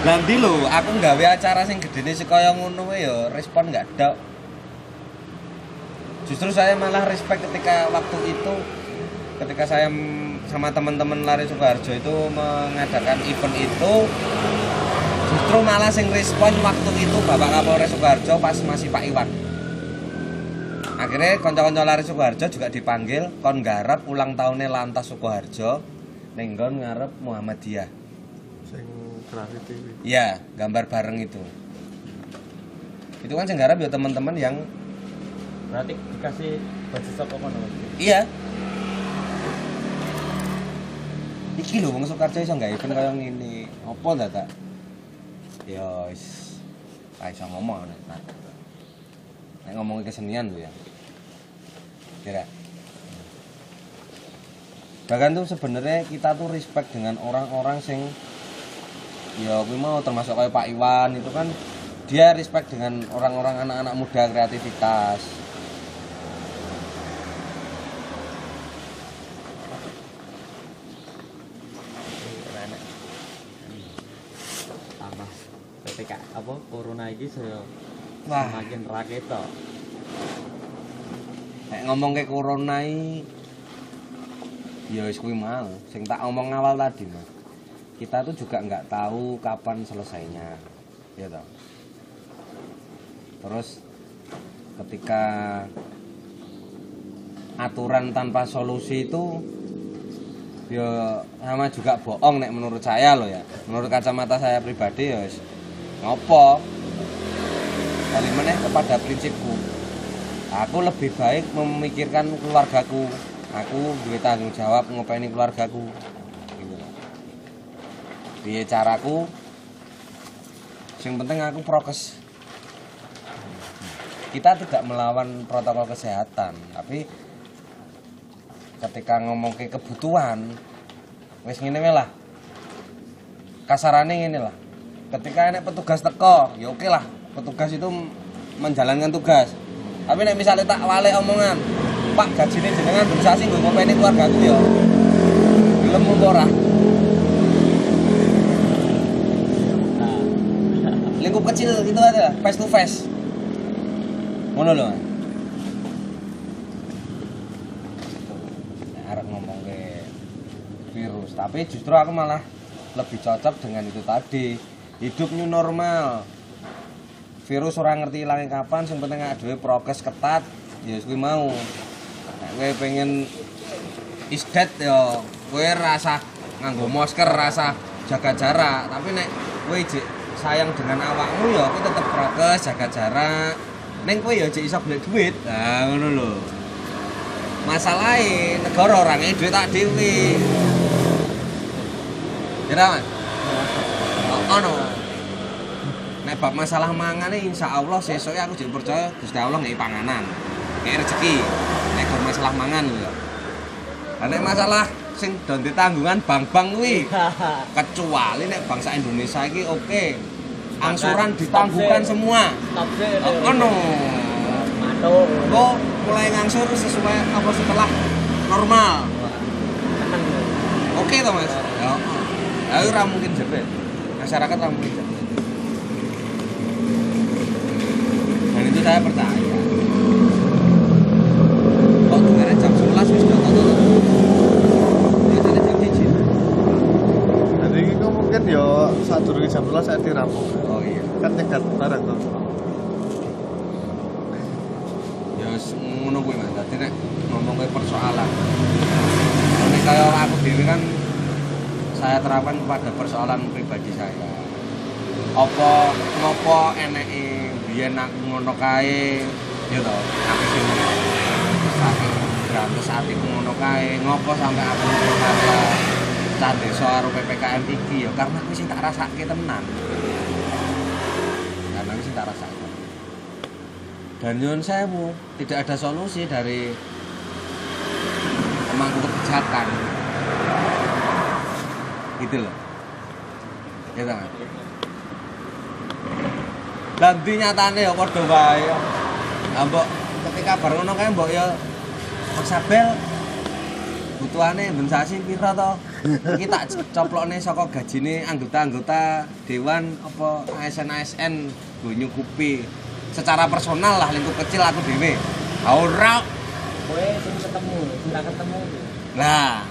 B: Nanti lho, aku nggawe acara sing gedene sekaya ngono ya respon nggak ada. Justru saya malah respect ketika waktu itu ketika saya sama teman-teman lari Sukoharjo itu mengadakan event itu. Justru malah sing respon waktu itu Bapak Kapolres Sukoharjo pas masih Pak Iwan. Akhirnya konco-konco lari Sukoharjo juga dipanggil kon garap ulang tahunnya lantas Sukoharjo nenggon ngarep Muhammadiyah.
A: Sing kuwi.
B: iya gambar bareng itu. Itu kan sing garap ya teman-teman yang
C: Berarti dikasih baju saka kono.
B: Iya iki lho wong Sukoharjo iso gawe event kaya ngene. Apa ta tak ya wis. Ra iso ngomong nek tak nek ngomongin kesenian lho ya. Kira. Bahkan tuh sebenarnya kita tuh respect dengan orang-orang sing ya gue mau termasuk kayak Pak Iwan itu kan dia respect dengan orang-orang anak-anak muda kreativitas
C: Tambah PPK apa corona iki saya
B: Wah.
C: semakin raketo.
B: Nek ngomong ke corona iki ya wis kuwi mau sing tak omong awal tadi Mas. Kita tuh juga nggak tahu kapan selesainya. Ya toh. Terus ketika aturan tanpa solusi itu ya sama juga bohong nek menurut saya loh ya. Menurut kacamata saya pribadi ya ngopo. Balik meneh kepada prinsipku. Aku lebih baik memikirkan keluargaku. Aku duwe tanggung jawab ngopeni keluargaku. Gitu piye caraku? Yang penting aku prokes. Kita tidak melawan protokol kesehatan tapi ketika ngomong ke kebutuhan wis ngene lah. Kasarane ngene lah ketika enek petugas teko ya oke lah. Petugas itu menjalankan tugas. Tapi nek misalnya tak wale omongan pak gajine jenengan berusaha sih gue ngopeni keluarga aku ya. Gelem ora?
C: Nah,
B: lingkup kecil itu aja face to face. Ngono lho Mas. Nek arep ngomong ke virus tapi justru aku malah lebih cocok dengan itu tadi hidup new normal. Virus orang ngerti hilangnya kapan yang penting ada prokes ketat ya wis kuwi mau. Nek kowe pengen isdet ya kowe rasa nganggo masker rasa jaga jarak. Tapi nek kowe jek sayang dengan awakmu ya kowe tetep prokes jaga jarak. Neng kowe ya jek iso golek duit. Nah ngono lho. Masalahnya negara orang ini duit tak dewi kira mas oh no nek bab masalah mangan insya Allah sesuk aku jadi percaya Gusti Allah nggak panganan kayak rezeki. Nek bab masalah mangan lho ya nek masalah sing don tanggungan bank-bank kuwi *laughs* kecuali nek bangsa Indonesia iki oke. Angsuran ditangguhkan semua. Oh no
C: Mantuk.
B: kok mulai ngangsur sesuai apa setelah normal?
C: Lho.
B: oke toh mas? Ya. Ayo ora mungkin jebet masyarakat ora mungkin jebet dan itu saya percaya. Kok dengarnya jam 11 wis udah tutup biasanya jam 1
A: Jadi ini kok mungkin ya saat dulu jam 11 saya dirampung.
B: oh iya.
A: Kan nyegat barang tuh.
B: ya ngono kuwi mas. Dadi nek ngomong ke persoalan. Nek kaya aku dhewe kan saya terapkan kepada persoalan pribadi saya. Apa ngopo eneke biyen aku ngono kae? To aku sing saking grantes atiku ngono kae ngopo sampai aku kaya cah karo PPKM iki ya karena aku sing tak rasake tenan karena aku sing tak rasake dan nyun sewu tidak ada solusi dari pemangku kebijakan gitu loh kan. Lah ndi nyatane ya padha wae. Lah mbok ketika bar ngono kae mbok ya Mas Abel butuhane ben sasi pira to? Iki tak coplokne saka gajine anggota-anggota dewan apa ASN-ASN nggo nyukupi secara personal lah lingkup kecil aku dhewe. Ora
C: Kowe sing ketemu, sing ra ketemu.
B: Lah.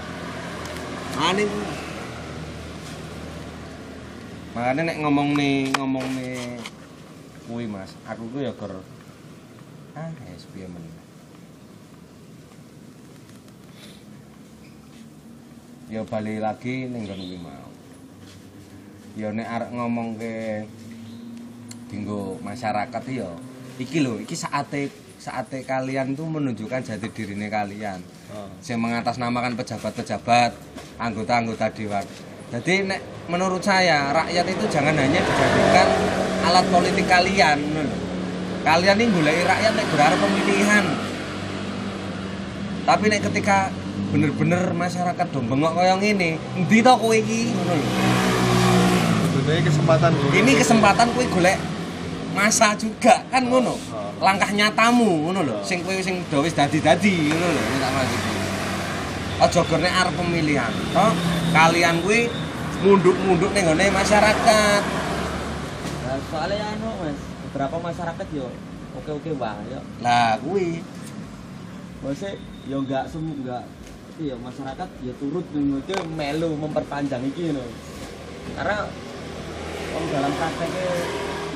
B: Ane Makanya nek ngomong nih, ngomong nih kuwi Mas, aku ku ya gur ah es piye men. Ya balik lagi ning nggon mau. Ya nek arek ngomong ke dinggo masyarakat ya iki lho, iki saate saate kalian tuh menunjukkan jati dirine kalian
A: Oh.
B: yang mengatasnamakan pejabat-pejabat, anggota-anggota dewan. Jadi nek menurut saya rakyat itu jangan hanya dijadikan alat politik kalian. Kalian ini goleki rakyat nek berharap pemilihan. Tapi nek ketika bener-bener masyarakat dong bengok kaya ngene, endi to kowe iki ngono lho.
A: Sebenarnya kesempatan gue.
B: Ini kesempatan kowe golek masa juga kan ngono.
A: Oh.
B: Langkah nyatamu ngono lho.
A: Oh.
B: Sing kowe sing do wis dadi-dadi ngono lho tak maksud. Aja gur nek arep pemilihan. Toh kalian kuwi munduk-munduk ning gone masyarakat.
C: Nah, soalnya anu Mas, beberapa masyarakat yo oke-oke wae yo.
B: Lah kuwi
C: Maksudnya yo enggak sem enggak iya masyarakat ya turut itu melu memperpanjang iki no. Karena om dalam prakteknya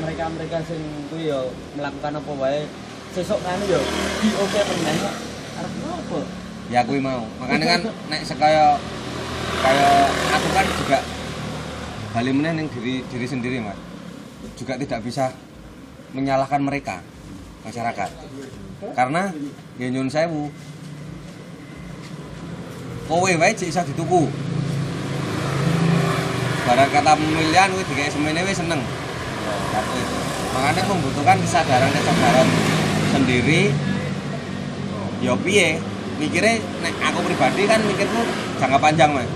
C: mereka mereka sing kuwi yo melakukan apa wae sesuk kan yo di oke meneh kok. arep apa?
B: Ya kuwi mau. Makanya kan *laughs* nek sekaya kaya aku kan juga balik meneh ning diri diri sendiri, Mas. Juga tidak bisa menyalahkan mereka masyarakat. Karena ya nyun sewu. Kowe wae cek iso dituku. Barang kata pemilihan kuwi digawe semene wis seneng. Satu itu. Makanya membutuhkan kesadaran kesadaran sendiri. Ya piye? Mikirnya nek aku pribadi kan mikirku jangka panjang, Mas.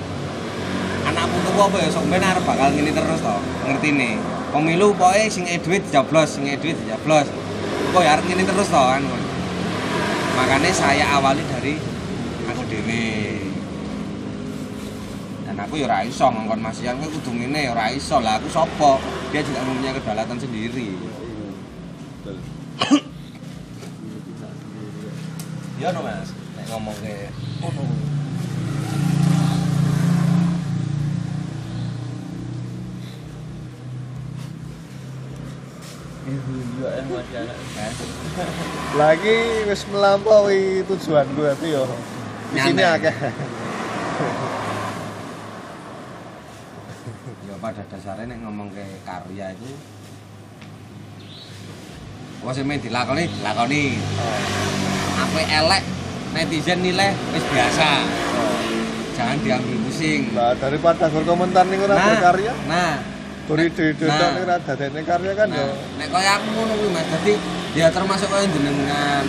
B: Anak putuku apa ya sok ben arep bakal ngene terus to. Ngerti nih. Pemilu pokoke sing duit dijoblos, sing duit dijoblos. Kok ya ngene terus to kan. Makanya saya awali dari aku dhewe. Dan aku ya ora iso ngongkon Mas Yan kuwi kudu ngene ya ora iso. Lah aku sapa? Dia juga mempunyai kedaulatan sendiri. Iya *coughs* no Mas, ngomong
C: eh Mas ya.
A: Lagi wis melampaui tujuan gue tapi yo. Di sini akeh.
B: ya pada dasarnya nek ngomong ke karya itu Wah sing main dilakoni, dilakoni. Apa elek netizen nilai wis biasa. Jangan diambil pusing.
A: Lah daripada berkomentar ning ora berkarya,
B: Nah,
A: beri ide
B: Nah.
A: ning ora dadekne karya kan
B: nah,
A: yo.
B: nek kaya aku ngono kuwi Mas. Dadi ya termasuk kaya jenengan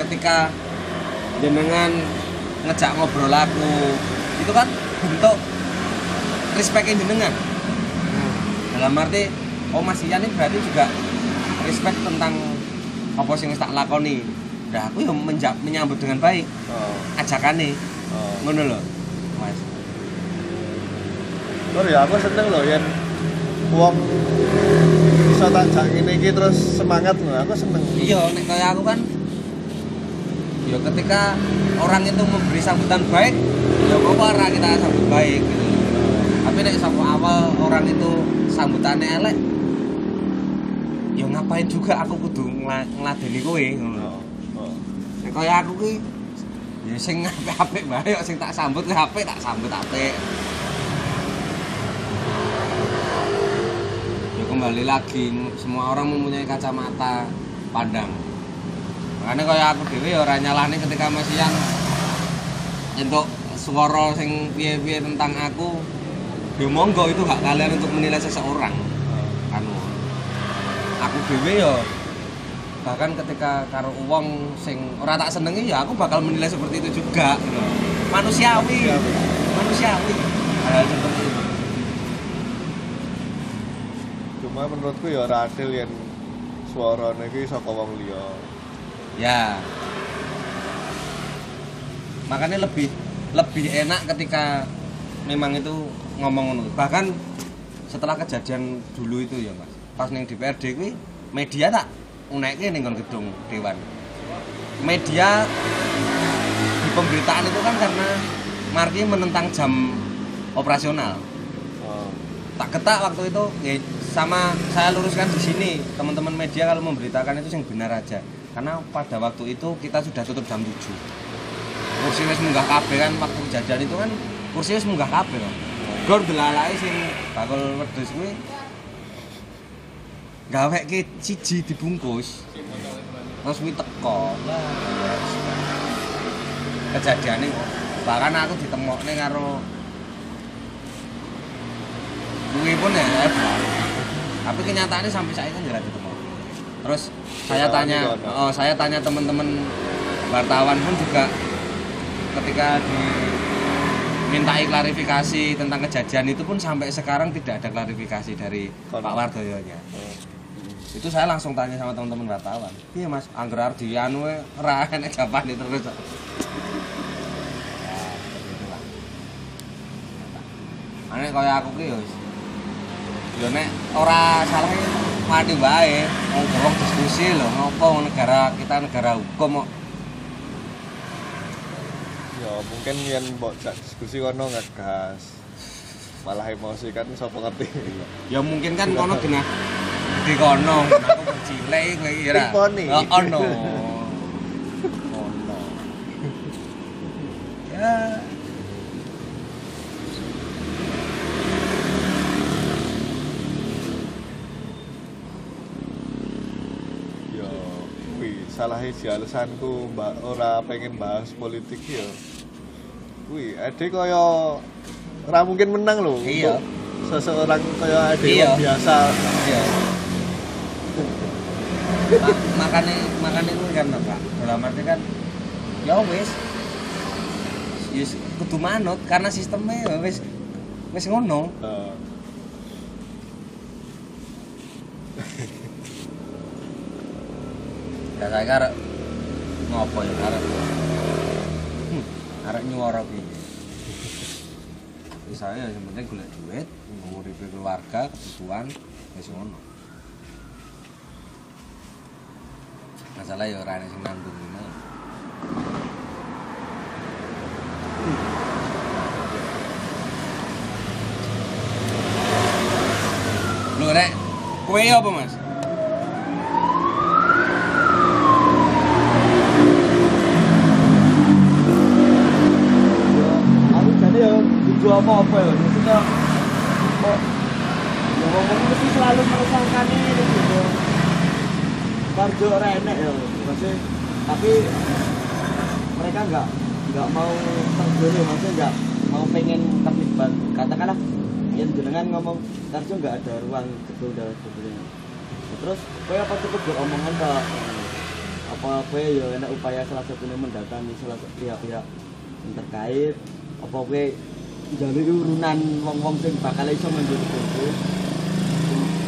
B: ketika jenengan ngejak ngobrol aku itu kan bentuk respect jenengan. Nah, dalam arti oh Mas Ian ini berarti juga respect tentang apa sing wis tak lakoni. Nah, aku ya menja- menyambut dengan baik
A: Oh.
B: ajakane.
A: Oh.
B: Ngono lho. Mas.
A: Tur ya aku seneng loh yen wong bisa tak ngene iki terus semangat loh. Aku seneng.
B: Iya, nek kaya aku kan ya ketika orang itu memberi sambutan baik, ya kok ora kita sambut baik gitu. Tapi nek sama awal orang itu sambutannya elek, ya ngapain juga aku kudu ngla- ngladeni kowe ngono. Nek kaya aku ki ya sing apik-apik bae sing tak sambut kuwi apik tak sambut apik. Ya kembali lagi semua orang mempunyai kacamata pandang. Makanya kaya aku dhewe ya ora nyalahne ketika Mas Ian entuk suara sing piye-piye tentang aku. Ya monggo itu hak kalian untuk menilai seseorang. Anu. Aku dhewe ya bahkan ketika karo wong sing ora tak senengi ya aku bakal menilai seperti itu juga gitu. manusiawi.
A: Manusiawi.
B: manusiawi hal seperti itu.
A: Cuma menurutku ya ora adil yen suarane iki saka wong liya.
B: Ya. Makanya lebih lebih enak ketika memang itu ngomong ngono. Bahkan setelah kejadian dulu itu ya mas. Pas neng DPRD kuwi media tak ning nggon gedung dewan. Media di pemberitaan itu kan karena Marki menentang jam operasional. Tak ketak waktu itu ya, sama saya luruskan di sini. Teman-teman media kalau memberitakan itu yang benar aja. Karena pada waktu itu kita sudah tutup jam 7 kursi wis munggah kabeh kan waktu kejadian itu kan kursi wis munggah kabeh kok gor delalai sing bakul wedhus kuwi gawe ke siji dibungkus. Terus kuwi teko kejadian bahkan aku ditemokne karo kuwi pun ya hebat. tapi kenyataannya sampai saya kan nggak ketemu terus saya
A: Ya,
B: tanya oh saya tanya teman-teman wartawan pun juga ketika dimintai klarifikasi tentang kejadian itu pun sampai sekarang tidak ada klarifikasi dari
A: Kono.
B: Pak Wardoyonya itu saya langsung tanya sama teman-teman wartawan. Iya mas angger ardi anu e, ora enek jawaban terus. Ya itulah aneh kaya aku ki yo yo nek ora salah mati wae. Wong wong diskusi lho ngopo negara kita negara hukum kok.
A: Ya mungkin yen mbok diskusi kono ngegas. Malah emosi kan sapa ngerti?
B: Ya mungkin kan kono genah di kono aku cilik kowe
A: Imponi.
B: oh ono ono ya
A: kuwi salah siji alasanku mbak ora pengen bahas politik ya kuwi ade kaya ora mungkin menang lho
B: Iya.
A: seseorang kaya ade
B: Iya.
A: biasa
B: Iya. Ma- makanya makanya itu kan pak. Dalam arti kan ya wis. Wis kudu manut karena sistemnya ya wis wis ngono.
A: Eh,
B: ya saya karek ngopo ya karek hmm, karek nyuara piye? Wis saya yang penting golek duit keluarga kebutuhan wis ngono masalah ya ora ana sing nanggung ini. Lho rek, kowe apa Mas?
C: aku jadi ya jujur apa apa ya. Maksudnya kok ya ngomong mesti selalu meresahkan ini gitu Warjo ora enek ya. Maksudnya tapi mereka nggak nggak mau terjun maksudnya nggak mau pengen terlibat. Katakanlah yang jenengan ngomong Tarjo nggak ada ruang gedung dan sebagainya terus kowe apa cukup beromongan tak apa kowe ya enak upaya salah satunya mendatangi salah satu pihak-pihak yang terkait? Apa kowe jalur urunan wong-wong sing bakal iso menjadi bojo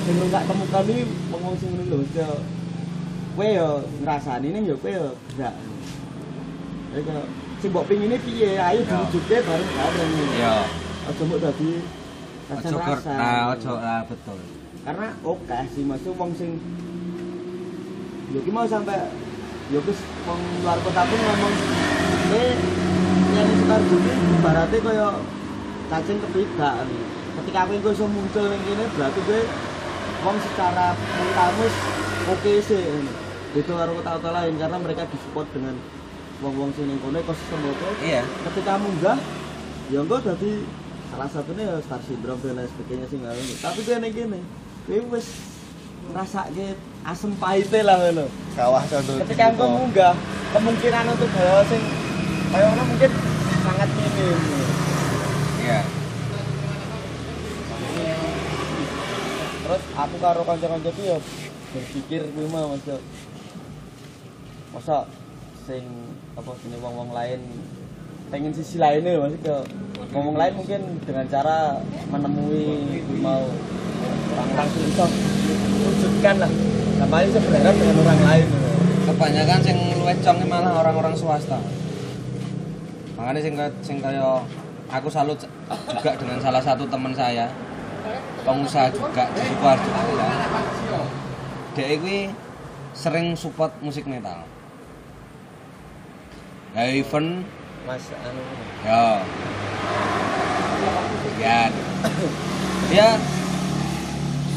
C: sing lu gak temukan ini wong-wong sing ngono lho ya kowe ya ngrasani ning ya kowe ya gerak Jadi kalau sing mbok pingine piye ayo diwujudke bareng-bareng
B: Ya,
C: aja mbok dadi
B: ojo
C: rasa-rasa.
B: ker, ah, betul.
C: karena oke sih maksud wong sing yo ki mau sampai yo wis wong luar kota pun ngomong eh yang sekar bumi ibaratnya kaya cacing ketiga ketika aku iso muncul ning kene berarti gue wong secara mentalmu wis oke sih itu karo kota-kota lain karena mereka disupport dengan wong-wong sing ning kono ekosistem oke
B: Iya.
C: ketika munggah ya engko dadi salah satunya ya star syndrome dan lain sebagainya sih nggak ini tapi gue nih gini gue wes ngrasake asem pahitnya lah ngono.
A: Kawah condong
C: ketika engko munggah kemungkinan untuk hal sing kayak mungkin sangat minim
B: Iya.
C: terus aku karo kanca-kanca ki ya berpikir kuwi mah masa masa sing apa sini wong-wong lain pengen sisi lainnya maksudnya. Ke ngomong lain mungkin dengan cara menemui mau orang-orang iso wujudkan lah. Saya berharap dengan orang lain.
B: Kebanyakan sing luwih cong malah orang-orang swasta. Makanya sing sing kaya aku salut juga dengan salah satu teman saya. Pengusaha juga di Sukoharjo dia sering support musik metal ya event.
C: Mas anu.
B: Ya. Ya dia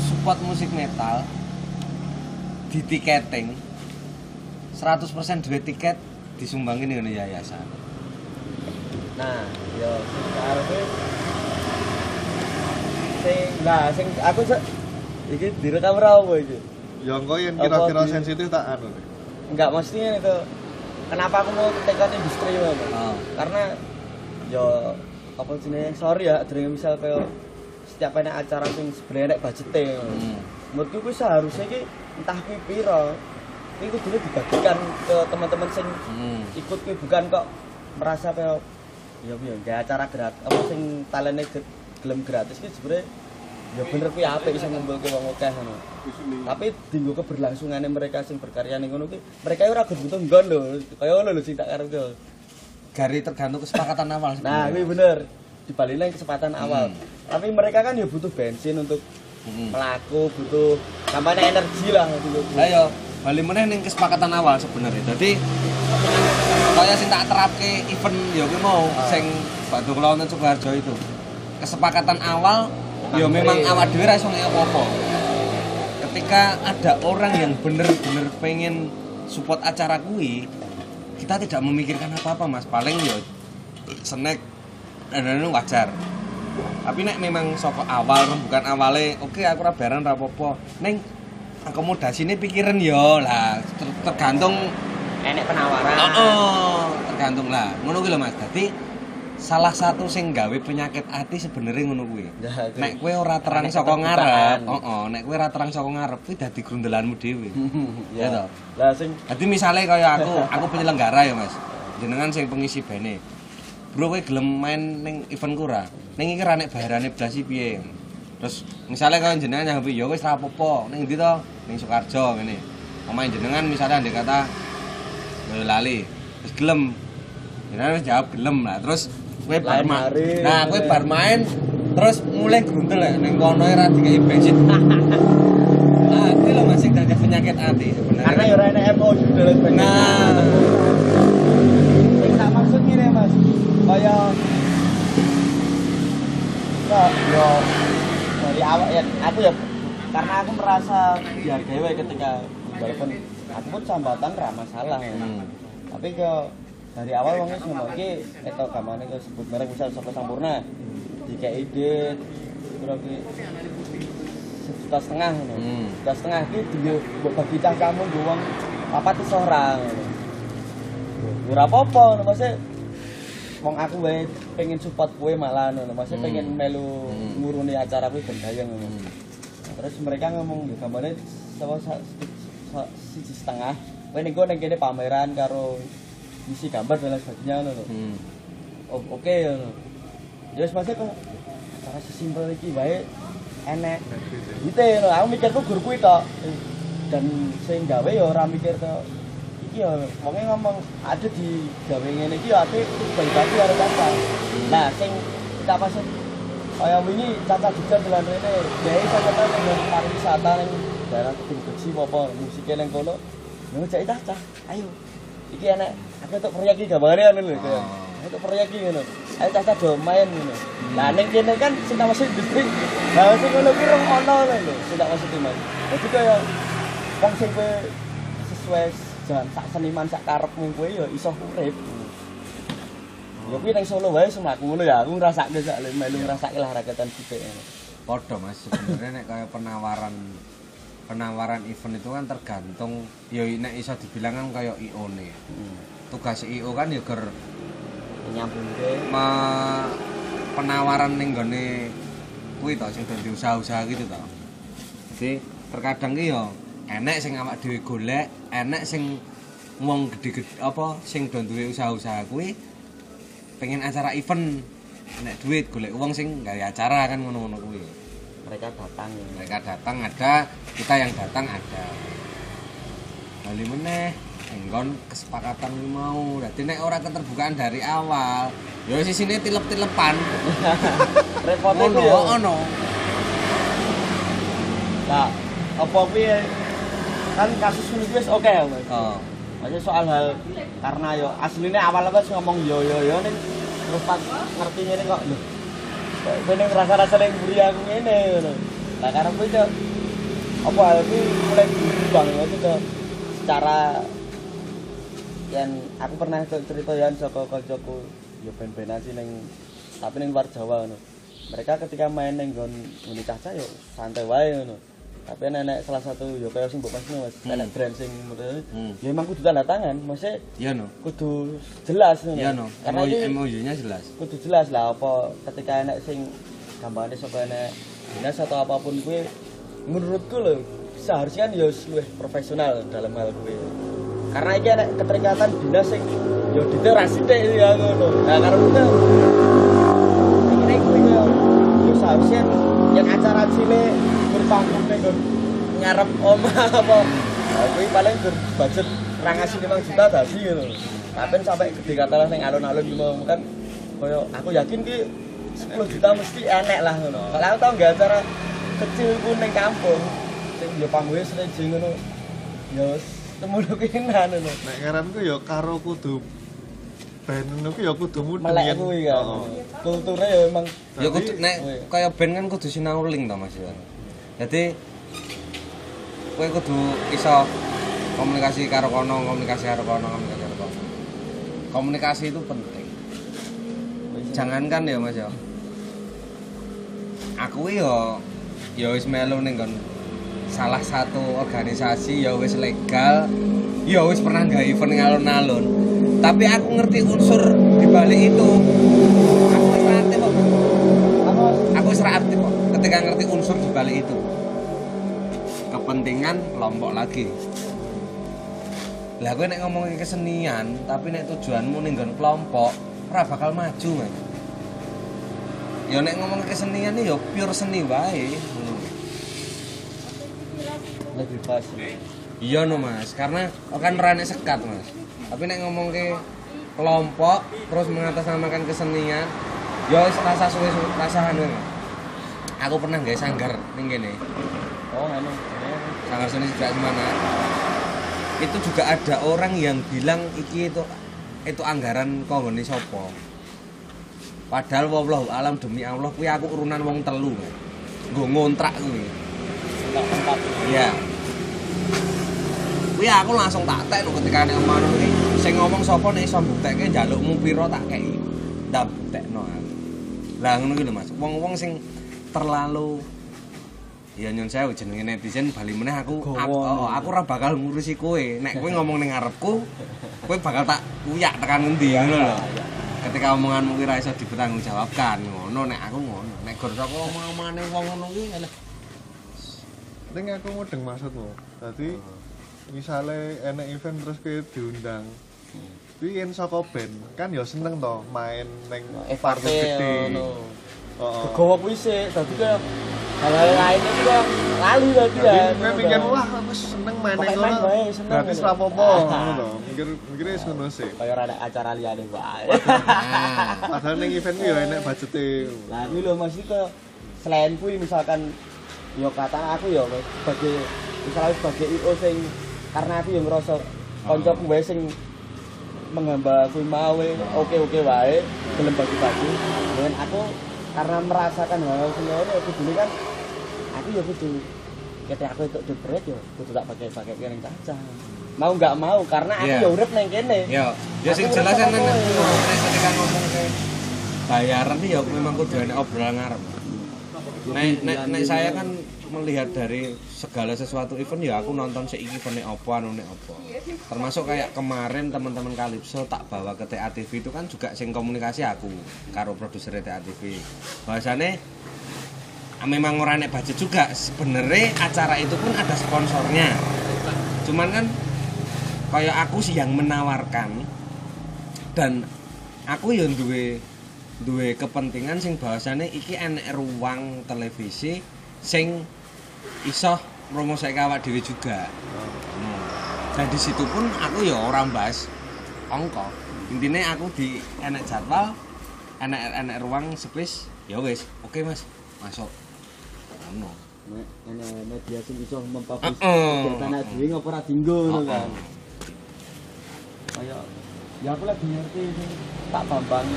B: support musik metal di tiketing. 100% duit tiket disumbangin dengan yayasan.
C: Nah yo karepe sing nah sing aku se iki direkam ra apa iki?
A: Ya engko yen kira-kira sensitif tak anu.
C: enggak maksudnya itu kenapa aku mau tekan industri ngono
B: oh.
C: karena yo apa jenenge sorry ya dereng misal kayak setiap enek acara sing sebenarnya budgete
B: hmm.
C: menurutku kuwi seharusnya ki entah kuwi piro iki kudu dibagikan ke teman-teman sing
B: Hmm.
C: ikut kuwi bukan kok merasa kayak ya nggak acara gratis apa sing talene ge- gelem gratis ki sebenarnya ya bener kuwi apik iso ngumpulke wong akeh ngono tapi dinggo keberlangsungane mereka sing berkarya ning ngono ki mereka ora butuh nggon lho kaya ngono lho sing tak karepke
B: Gari tergantung kesepakatan awal
C: Nah, ini bener. Dibalik kesempatan awal.
B: Hmm.
C: Tapi mereka kan ya butuh bensin untuk
B: Hmm.
C: melaku, butuh namanya energi lah gitu.
B: ayo balik meneh ning kesepakatan awal sebenarnya jadi kaya sing tak terapke event ya kuwi mau sing Batu Kelautan Sukoharjo itu kesepakatan awal ya memang awak dhewe ra iso apa-apa. Ketika ada orang yang bener-bener pengen support acara kuwi kita tidak memikirkan apa-apa mas. Paling ya snack dan wajar. Tapi nek memang soko awal bukan awalnya oke aku ora bareng ra apa-apa. Neng akomodasi ini pikiran yo lah ter- tergantung
C: Enek penawaran.
B: oh, oh, tergantung lah. Ngono lho mas. Dadi salah satu sing gawe penyakit hati sebenarnya ngono kuwi
C: Ya,
B: nek kowe ora terang saka ngarep oh, oh nek kowe ora terang saka ngarep kuwi dadi grundelanmu dhewe *laughs*
C: ya.
B: Ya toh.
C: Lah sing
B: Jadi misalnya kayak aku, *laughs* aku penyelenggara ya mas, jenengan sing pengisi bene. Bro kowe gelem main ning event kura, ning iki ra nek bayarane blas iki piye? Terus misalnya kaya jenengan yang ya wis ra apa-apa, ning ndi to? Ning Soekarjo ngene. Omahe jenengan misalnya andek kata "Eh, lali, wis gelem. Jenengan wis jawab gelem lah. Terus kowe bar main. *laughs* Nah,
C: ngene.
B: bar main terus mulai grundel ya ning kono ra dikai bensin. Nah, itu loh masih dari penyakit hati sebenarnya.
C: karena ya ora enek MO juga.
B: Nah.
C: Tak maksud ngene Mas. Kaya kok yo dari awal ya aku ya karena aku merasa dihargai ketika walaupun aku pun sambatan ra masalah ya.
B: Hmm.
C: tapi ke dari awal wong wis ngomong iki eto gamane ke sebut merek misal saka sampurna dikai ide kira ki sejuta setengah ngono
B: Hmm.
C: sejuta setengah iki diyo mbok bagi kamu nggo wong papat iso ora apa-apa ngono maksudnya wong aku wae pengen support kowe malah ngono maksudnya
B: Hmm.
C: pengen melu
B: Hmm.
C: nguruni acara kowe ben bayang ngono
B: Hmm.
C: Nah, terus mereka ngomong ya sa- siji setengah kowe ning kene pameran karo isi gambar dan lain sebagainya ngono lho.
B: Hmm.
C: Oh, oke ngono ya wis maksudnya kok cara sesimpel iki wae enek gitu ngono aku mikirku gur kuwi tok dan sing gawe ya ora mikir ke iki ya wonge ngomong ada di gawe ngene iki ya ate bagi-bagi karo caca nah sing tak maksud kaya wingi caca juga dolan rene gawe sampeyan ning pariwisata ning daerah Gedung Beji apa musiknya ning kono ngejaki caca ayo iki enek aku untuk proyek iki gambare ngono lho kayak untuk proyek iki ngono. Ayo caca do main ngono. Lah ning kene kan tak maksud industri lah sing ngono ki rong ono lho sing tak maksud mas jadi kaya wong sing kowe sesuai jalan sak seniman sak karepmu kowe ya iso urip. Ya kuwi nang Solo wae semaku ngono ya, aku ngrasake sak melu ngrasake lah rakatan sithik.
B: Podo mas, sebenarnya nek kayak penawaran penawaran event itu kan tergantung ya nek iso dibilang kan kayak IO nih. Tugas IO kan ya ger
C: Nyambungke.
B: penawaran ning gone kuwi to sing dadi usaha-usaha gitu to. Jadi terkadang ki ya enek sing awak dhewe golek, enek sing wong gede-gede apa sing do duwe usaha-usaha kuwi pengen acara event enek duit golek uang sing gawe acara kan ngono-ngono kuwi.
C: Mereka datang. Ya.
B: mereka datang ada kita yang datang ada. Bali meneh enggon kesepakatan ini mau. Dadi nek ora keterbukaan dari awal ya wis sini tilep-tilepan. *laughs*
C: Repotnya
B: ngono
C: ku ya.
B: Ono.
C: Nah apa piye? Kan kasus ini wis oke ya mas.
B: Oh.
C: Maksudnya soal hal karena yo aslinya awal kan ngomong yo yo yo nih terus pas ngerti ini kok ini rasa-rasa yang buri aku ini ngono. Nah karena gue cok apa itu mulai ya itu cok secara yang aku pernah cerita yang Joko Kojoku yo ben-benan sih neng tapi neng luar Jawa ngono. Mereka ketika main neng gon ngene caca yo santai wae ngono. Tapi nenek salah satu yo kaya sing mbok Mas. Mas,
B: Hmm.
C: nenek brand sing
B: Hmm.
C: ya emang kudu tanda tangan, maksudnya
B: iya no.
C: kudu jelas ngono.
B: iya no.
C: Karena ini
B: MOU nya jelas.
C: kudu jelas lah apa ketika enek sing gambarnya sapa enek dinas atau apa pun gue menurutku loh seharusnya kan ya luwih profesional dalam hal gue karena ini enek keterikatan dinas sing ya diterasi deh ya ngono. Nah karena itu ini gue ya ya seharusnya yang acara sini berpanggung nih gue ngarep omah *laughs* apa? Gue paling gue budget orang ngasih 5 juta tadi gitu tapi sampai gede katalah yang alun-alun gitu kan koyo aku yakin ki 10 juta mesti enek lah ngono. Kalau aku tau nggak acara kecil pun ning kampung sing ya panggungnya sering ngono. Ya temuno kinan ngono.
A: Nek ngaranku ya karo kudu ben ngono ku ya kudu mudeng
C: melek kuwi kan
A: Heeh.
C: kulturnya ya emang
B: ya kudu nek kaya band kan kudu sinauling to Mas. Jadi kowe kudu iso komunikasi karo kono, komunikasi karo kono, komunikasi karo kono. Komunikasi itu penting. Jangankan ya Mas ya. Aku yo ya wis melu ning nggon salah satu organisasi ya wis legal, ya wis pernah nggak event ning alun-alun. Tapi aku ngerti unsur di balik itu. Aku wis ngerti kok. aku wis ra aktif kok ketika ngerti unsur di balik itu. Kepentingan kelompok lagi. Lah gue nek ngomongin kesenian tapi nek tujuanmu ning nggon kelompok ora bakal maju men. Ya nek ngomongin kesenian ya pure seni wae.
C: Lebih pas.
B: Iya no mas. Karena kan rane sekat mas. Tapi nek ngomong ke kelompok terus mengatasnamakan kesenian ya rasa suwe rasa anu Mas. Aku pernah nggak sanggar ning kene
C: oh anu
B: sanggar seni sejak mana itu juga ada orang yang bilang iki itu itu anggaran konggone sopo padahal wallahu alam demi Allah kuwi aku urunan wong telu nggo ngontrak kuwi
C: tak tempat
B: Iya. Kuwi aku langsung tak tek lho ketika nek omah iki sing ngomong sapa nek iso mbuktekke njalukmu pira tak kei. Ndak buktekno aku. Lah ngono lho Mas. Wong-wong sing terlalu Ya nyon sewu jenenge netizen bali meneh aku
C: Gowo.
B: aku, oh, aku ora bakal ngurusi kowe. Nek kowe ngomong ning ngarepku, kowe bakal tak kuyak tekan ngendi ngono lho. Ketika omonganmu ki ora iso dipertanggungjawabkan ngono nek aku ngono. Nek gor saka omong-omongane wong ngono ki alah.
A: ning aku mudeng maksudmu dadi misale enek event terus kowe diundang kuwi yen saka band kan ya seneng to main ning
C: eh partai
A: gede
C: ngono
A: Heeh.
C: Begowo kuwi sih, dadi kayak hal-hal lainnya juga lali tadi ya.
A: Gue mikir wah aku seneng main
C: bae, seneng
A: Gratis
C: gitu.
A: lah apa-apa
C: Ah.
A: ngono lho. Mikir mikirnya wis ngono sih.
C: Kayak ada acara liane wae. *laughs*
B: Nah.
A: Padahal ning event ku ya enek budgete.
C: Nah, ini loh Mas itu selain kuwi misalkan yo kata aku yo sebagai misalnya sebagai IO sing karena aku yang ngerasa koncoku wae sing menghamba kuwi mau oke-oke wae gelem bagi-bagi. Dan aku karena merasakan hal sing ngono ya kudune kan aku ya kudu ketika aku untuk debret yo kudu tak pakai-pakai kene caca. Mau nggak mau karena aku
B: Iya.
C: ya urip neng kene.
B: Yo, ya sing
C: Aku
B: jelas kan
C: apa,
B: nek ketika ngomong ke bayaran ya memang kudu enek obrolan ngarep. Nek nek saya kan melihat dari segala sesuatu event ya aku nonton si event opo anu opo. Termasuk kayak kemarin teman-teman Kalipso tak bawa ke TA TV itu kan juga sing komunikasi aku karo produser TA TV. Bahasane ah, memang ora nek budget juga sebenarnya acara itu pun ada sponsornya. Cuman kan kayak aku sih yang menawarkan dan aku yang duwe duwe kepentingan sing bahasane iki enek ruang televisi sing iso promosi awak dhewe juga. Hmm. Dan di situ pun aku ya orang bahas ongko. Intinya aku di enek jadwal, enek enek ruang space, ya wis, oke Mas, masuk. Ngono.
C: Ana media sing iso mempublish kegiatan anak dhewe ngopo ora dinggo ngono kan. Ya aku lagi ngerti Pak Bambang.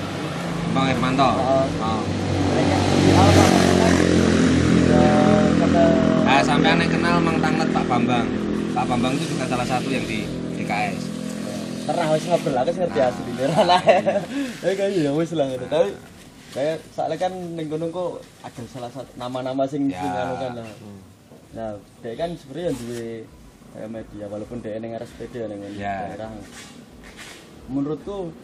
B: Bang Hermanto.
C: Heeh.
B: Oh.
C: Mereka di awal Pak Bambang kan ya kata
B: Ah, sampai aneh kenal Mang Tanget Pak Bambang. Pak Bambang itu juga salah satu yang di DKS.
C: pernah wis ngobrol aku ngerti
B: Ah.
C: asli *laughs* lah. Ya kayak ya wis lah gitu. Tapi kayak soalnya kan ning kono kok ada salah satu nama-nama sing
B: Ya.
C: anu kan lah. Nah, dia kan sebenarnya yang duwe kayak media walaupun dia ning RSPD ya ning
B: Ya.
C: daerah. Menurutku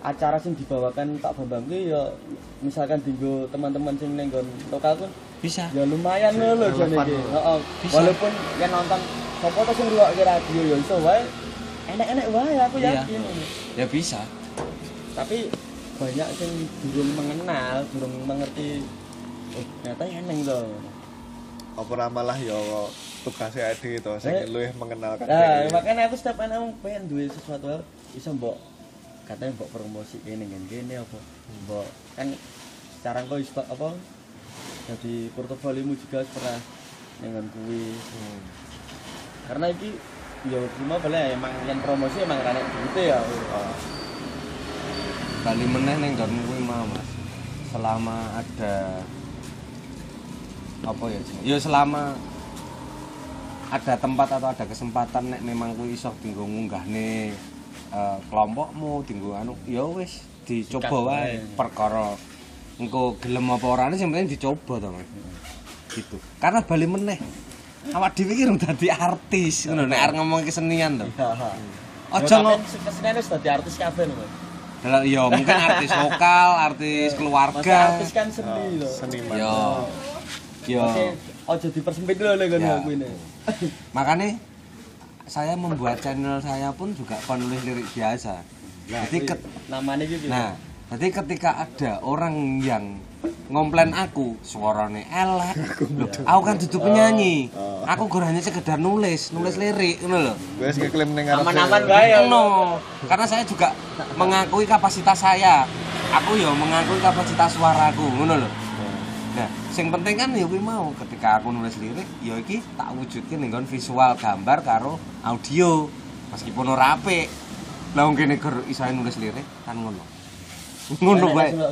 C: acara sing dibawakan Pak Bambang ya misalkan dinggo teman-teman sing ning lokal pun
B: Bisa.
C: ya lumayan jane iki. Heeh.
B: Bisa.
C: Walaupun yang nonton sapa to sing ngrungokke radio ya iso wae. Enak-enak wae aku
B: Iya.
C: yakin.
B: Ya bisa.
C: Tapi banyak sing durung mengenal, durung mengerti oh ternyata enak lho.
A: apa ora malah ya tugasnya ade to sing
C: Eh.
A: luwih mengenalkan
C: Nah, makanya aku setiap anak pengen duwe sesuatu hal iso mbok katanya mbok promosi kene ngene kene apa mbok kan sekarang kok iso apa jadi portofoliomu juga pernah dengan kuwi karena iki ya cuma boleh emang yang promosi emang rane gitu ya
B: Bali meneh ning nggon kuwi mau, Mas. Selama ada apa ya? Ya selama ada tempat atau ada kesempatan nek memang kuwi iso dinggo ngunggahne eh, kelompokmu, dinggo anu, ya wis dicoba wae. perkara engko gelem apa orane sing penting dicoba to, Mas. Gitu. Karena bali meneh awak dhewe iki urung dadi artis ngono nek arep ngomong kesenian to. Aja ngomong
C: kesenian wis dadi artis kabeh lho.
B: Dalam, ya mungkin artis lokal, artis
C: Masa
B: keluarga.
C: artis kan seni lho
A: seniman
B: Yo. Yo.
C: Ojo dipersempit dulu lho kan aku ini. *laughs*
B: Makanya saya membuat channel saya pun juga penulis lirik biasa. Jadi ket-
C: namanya gitu.
B: nah, jadi ketika ada orang yang ngomplain aku suarane elek, *laughs* loh, aku kan duduk penyanyi. Aku gur hanya sekedar nulis, nulis lirik, ngono lho.
A: wis ngeklaim ning ngarep
C: aman-aman bae ya.
B: No, karena saya juga mengakui kapasitas saya. Aku ya mengakui kapasitas suaraku, ngono lho. Nah, sing penting kan ya kuwi mau ketika aku nulis lirik, ya iki tak wujudke ning nggon visual gambar karo audio. Meskipun ora apik. Lah wong kene ger iso nulis lirik kan ngono. Ngono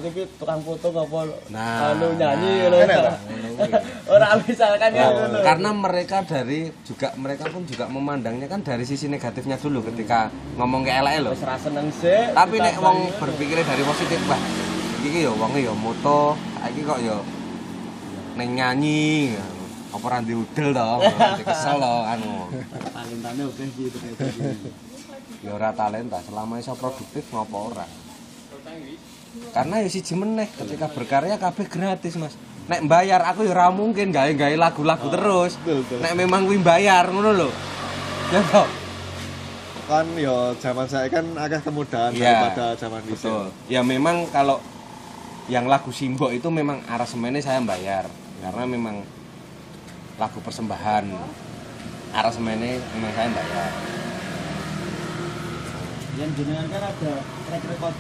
C: iki tukang foto apa
B: Nah,
C: anu nyanyi
B: nah,
C: lho.
A: enak ta? *laughs*
C: Ora misalkan ya
B: Oh,
C: ngono.
B: karena mereka dari juga mereka pun juga memandangnya kan dari sisi negatifnya dulu ketika ngomong ke elek lho.
C: wis ra seneng sih.
B: tapi nek wong
C: ini.
B: berpikirnya dari positif wah iki ya wonge ya moto iki kok ya neng nyanyi apa *laughs* ora diudel to kesel to anu
C: talentane oke gitu kayak gitu.
B: ya ora talenta selama iso produktif ngopo ora karena ya siji meneh ketika berkarya kabeh gratis mas nek bayar aku ya ora mungkin gawe-gawe lagu-lagu terus
A: betul, betul.
B: nek memang kuwi bayar ngono lho ya toh
A: kan ya zaman saya kan agak kemudahan
B: Iya.
A: daripada zaman.
B: Betul. Ya memang kalau yang lagu Simbok itu memang aransemennya saya bayar karena memang lagu persembahan. Aransemennya memang saya bayar.
C: Yang jenengan kan ada track record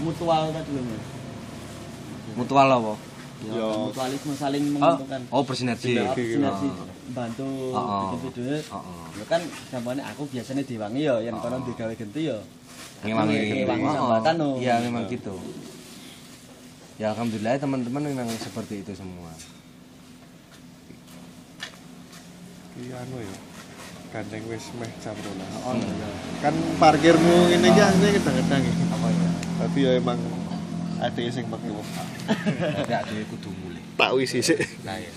C: mutual tadi lho. Mas.
B: Mutual apa?
C: Ya,
A: Ya.
C: mutualisme saling
B: Oh,
C: menguntungkan.
B: oh bersinergi.
C: Sinergi, sinergi
B: Oh.
C: bantu
B: Oh, oh.
C: bikin video.
B: Oh, oh.
C: Ya kan gampangnya aku biasanya diwangi ya, yang kono digawe genti ya.
B: Ngewangi.
C: Ngewangi
B: Oh, oh.
C: sambatan no.
B: Iya memang gitu. Ya alhamdulillah teman-teman memang seperti itu semua.
A: Iya anu ya. Gandeng wis meh jam 12.
C: Oh,
B: Hmm.
C: iya.
A: Kan parkirmu ini ki.
B: Apa ya?
A: Tapi ya emang ada sing pakai wong.
B: Tidak ada kudu mulai.
A: Tak wis sik.
B: Nah ya.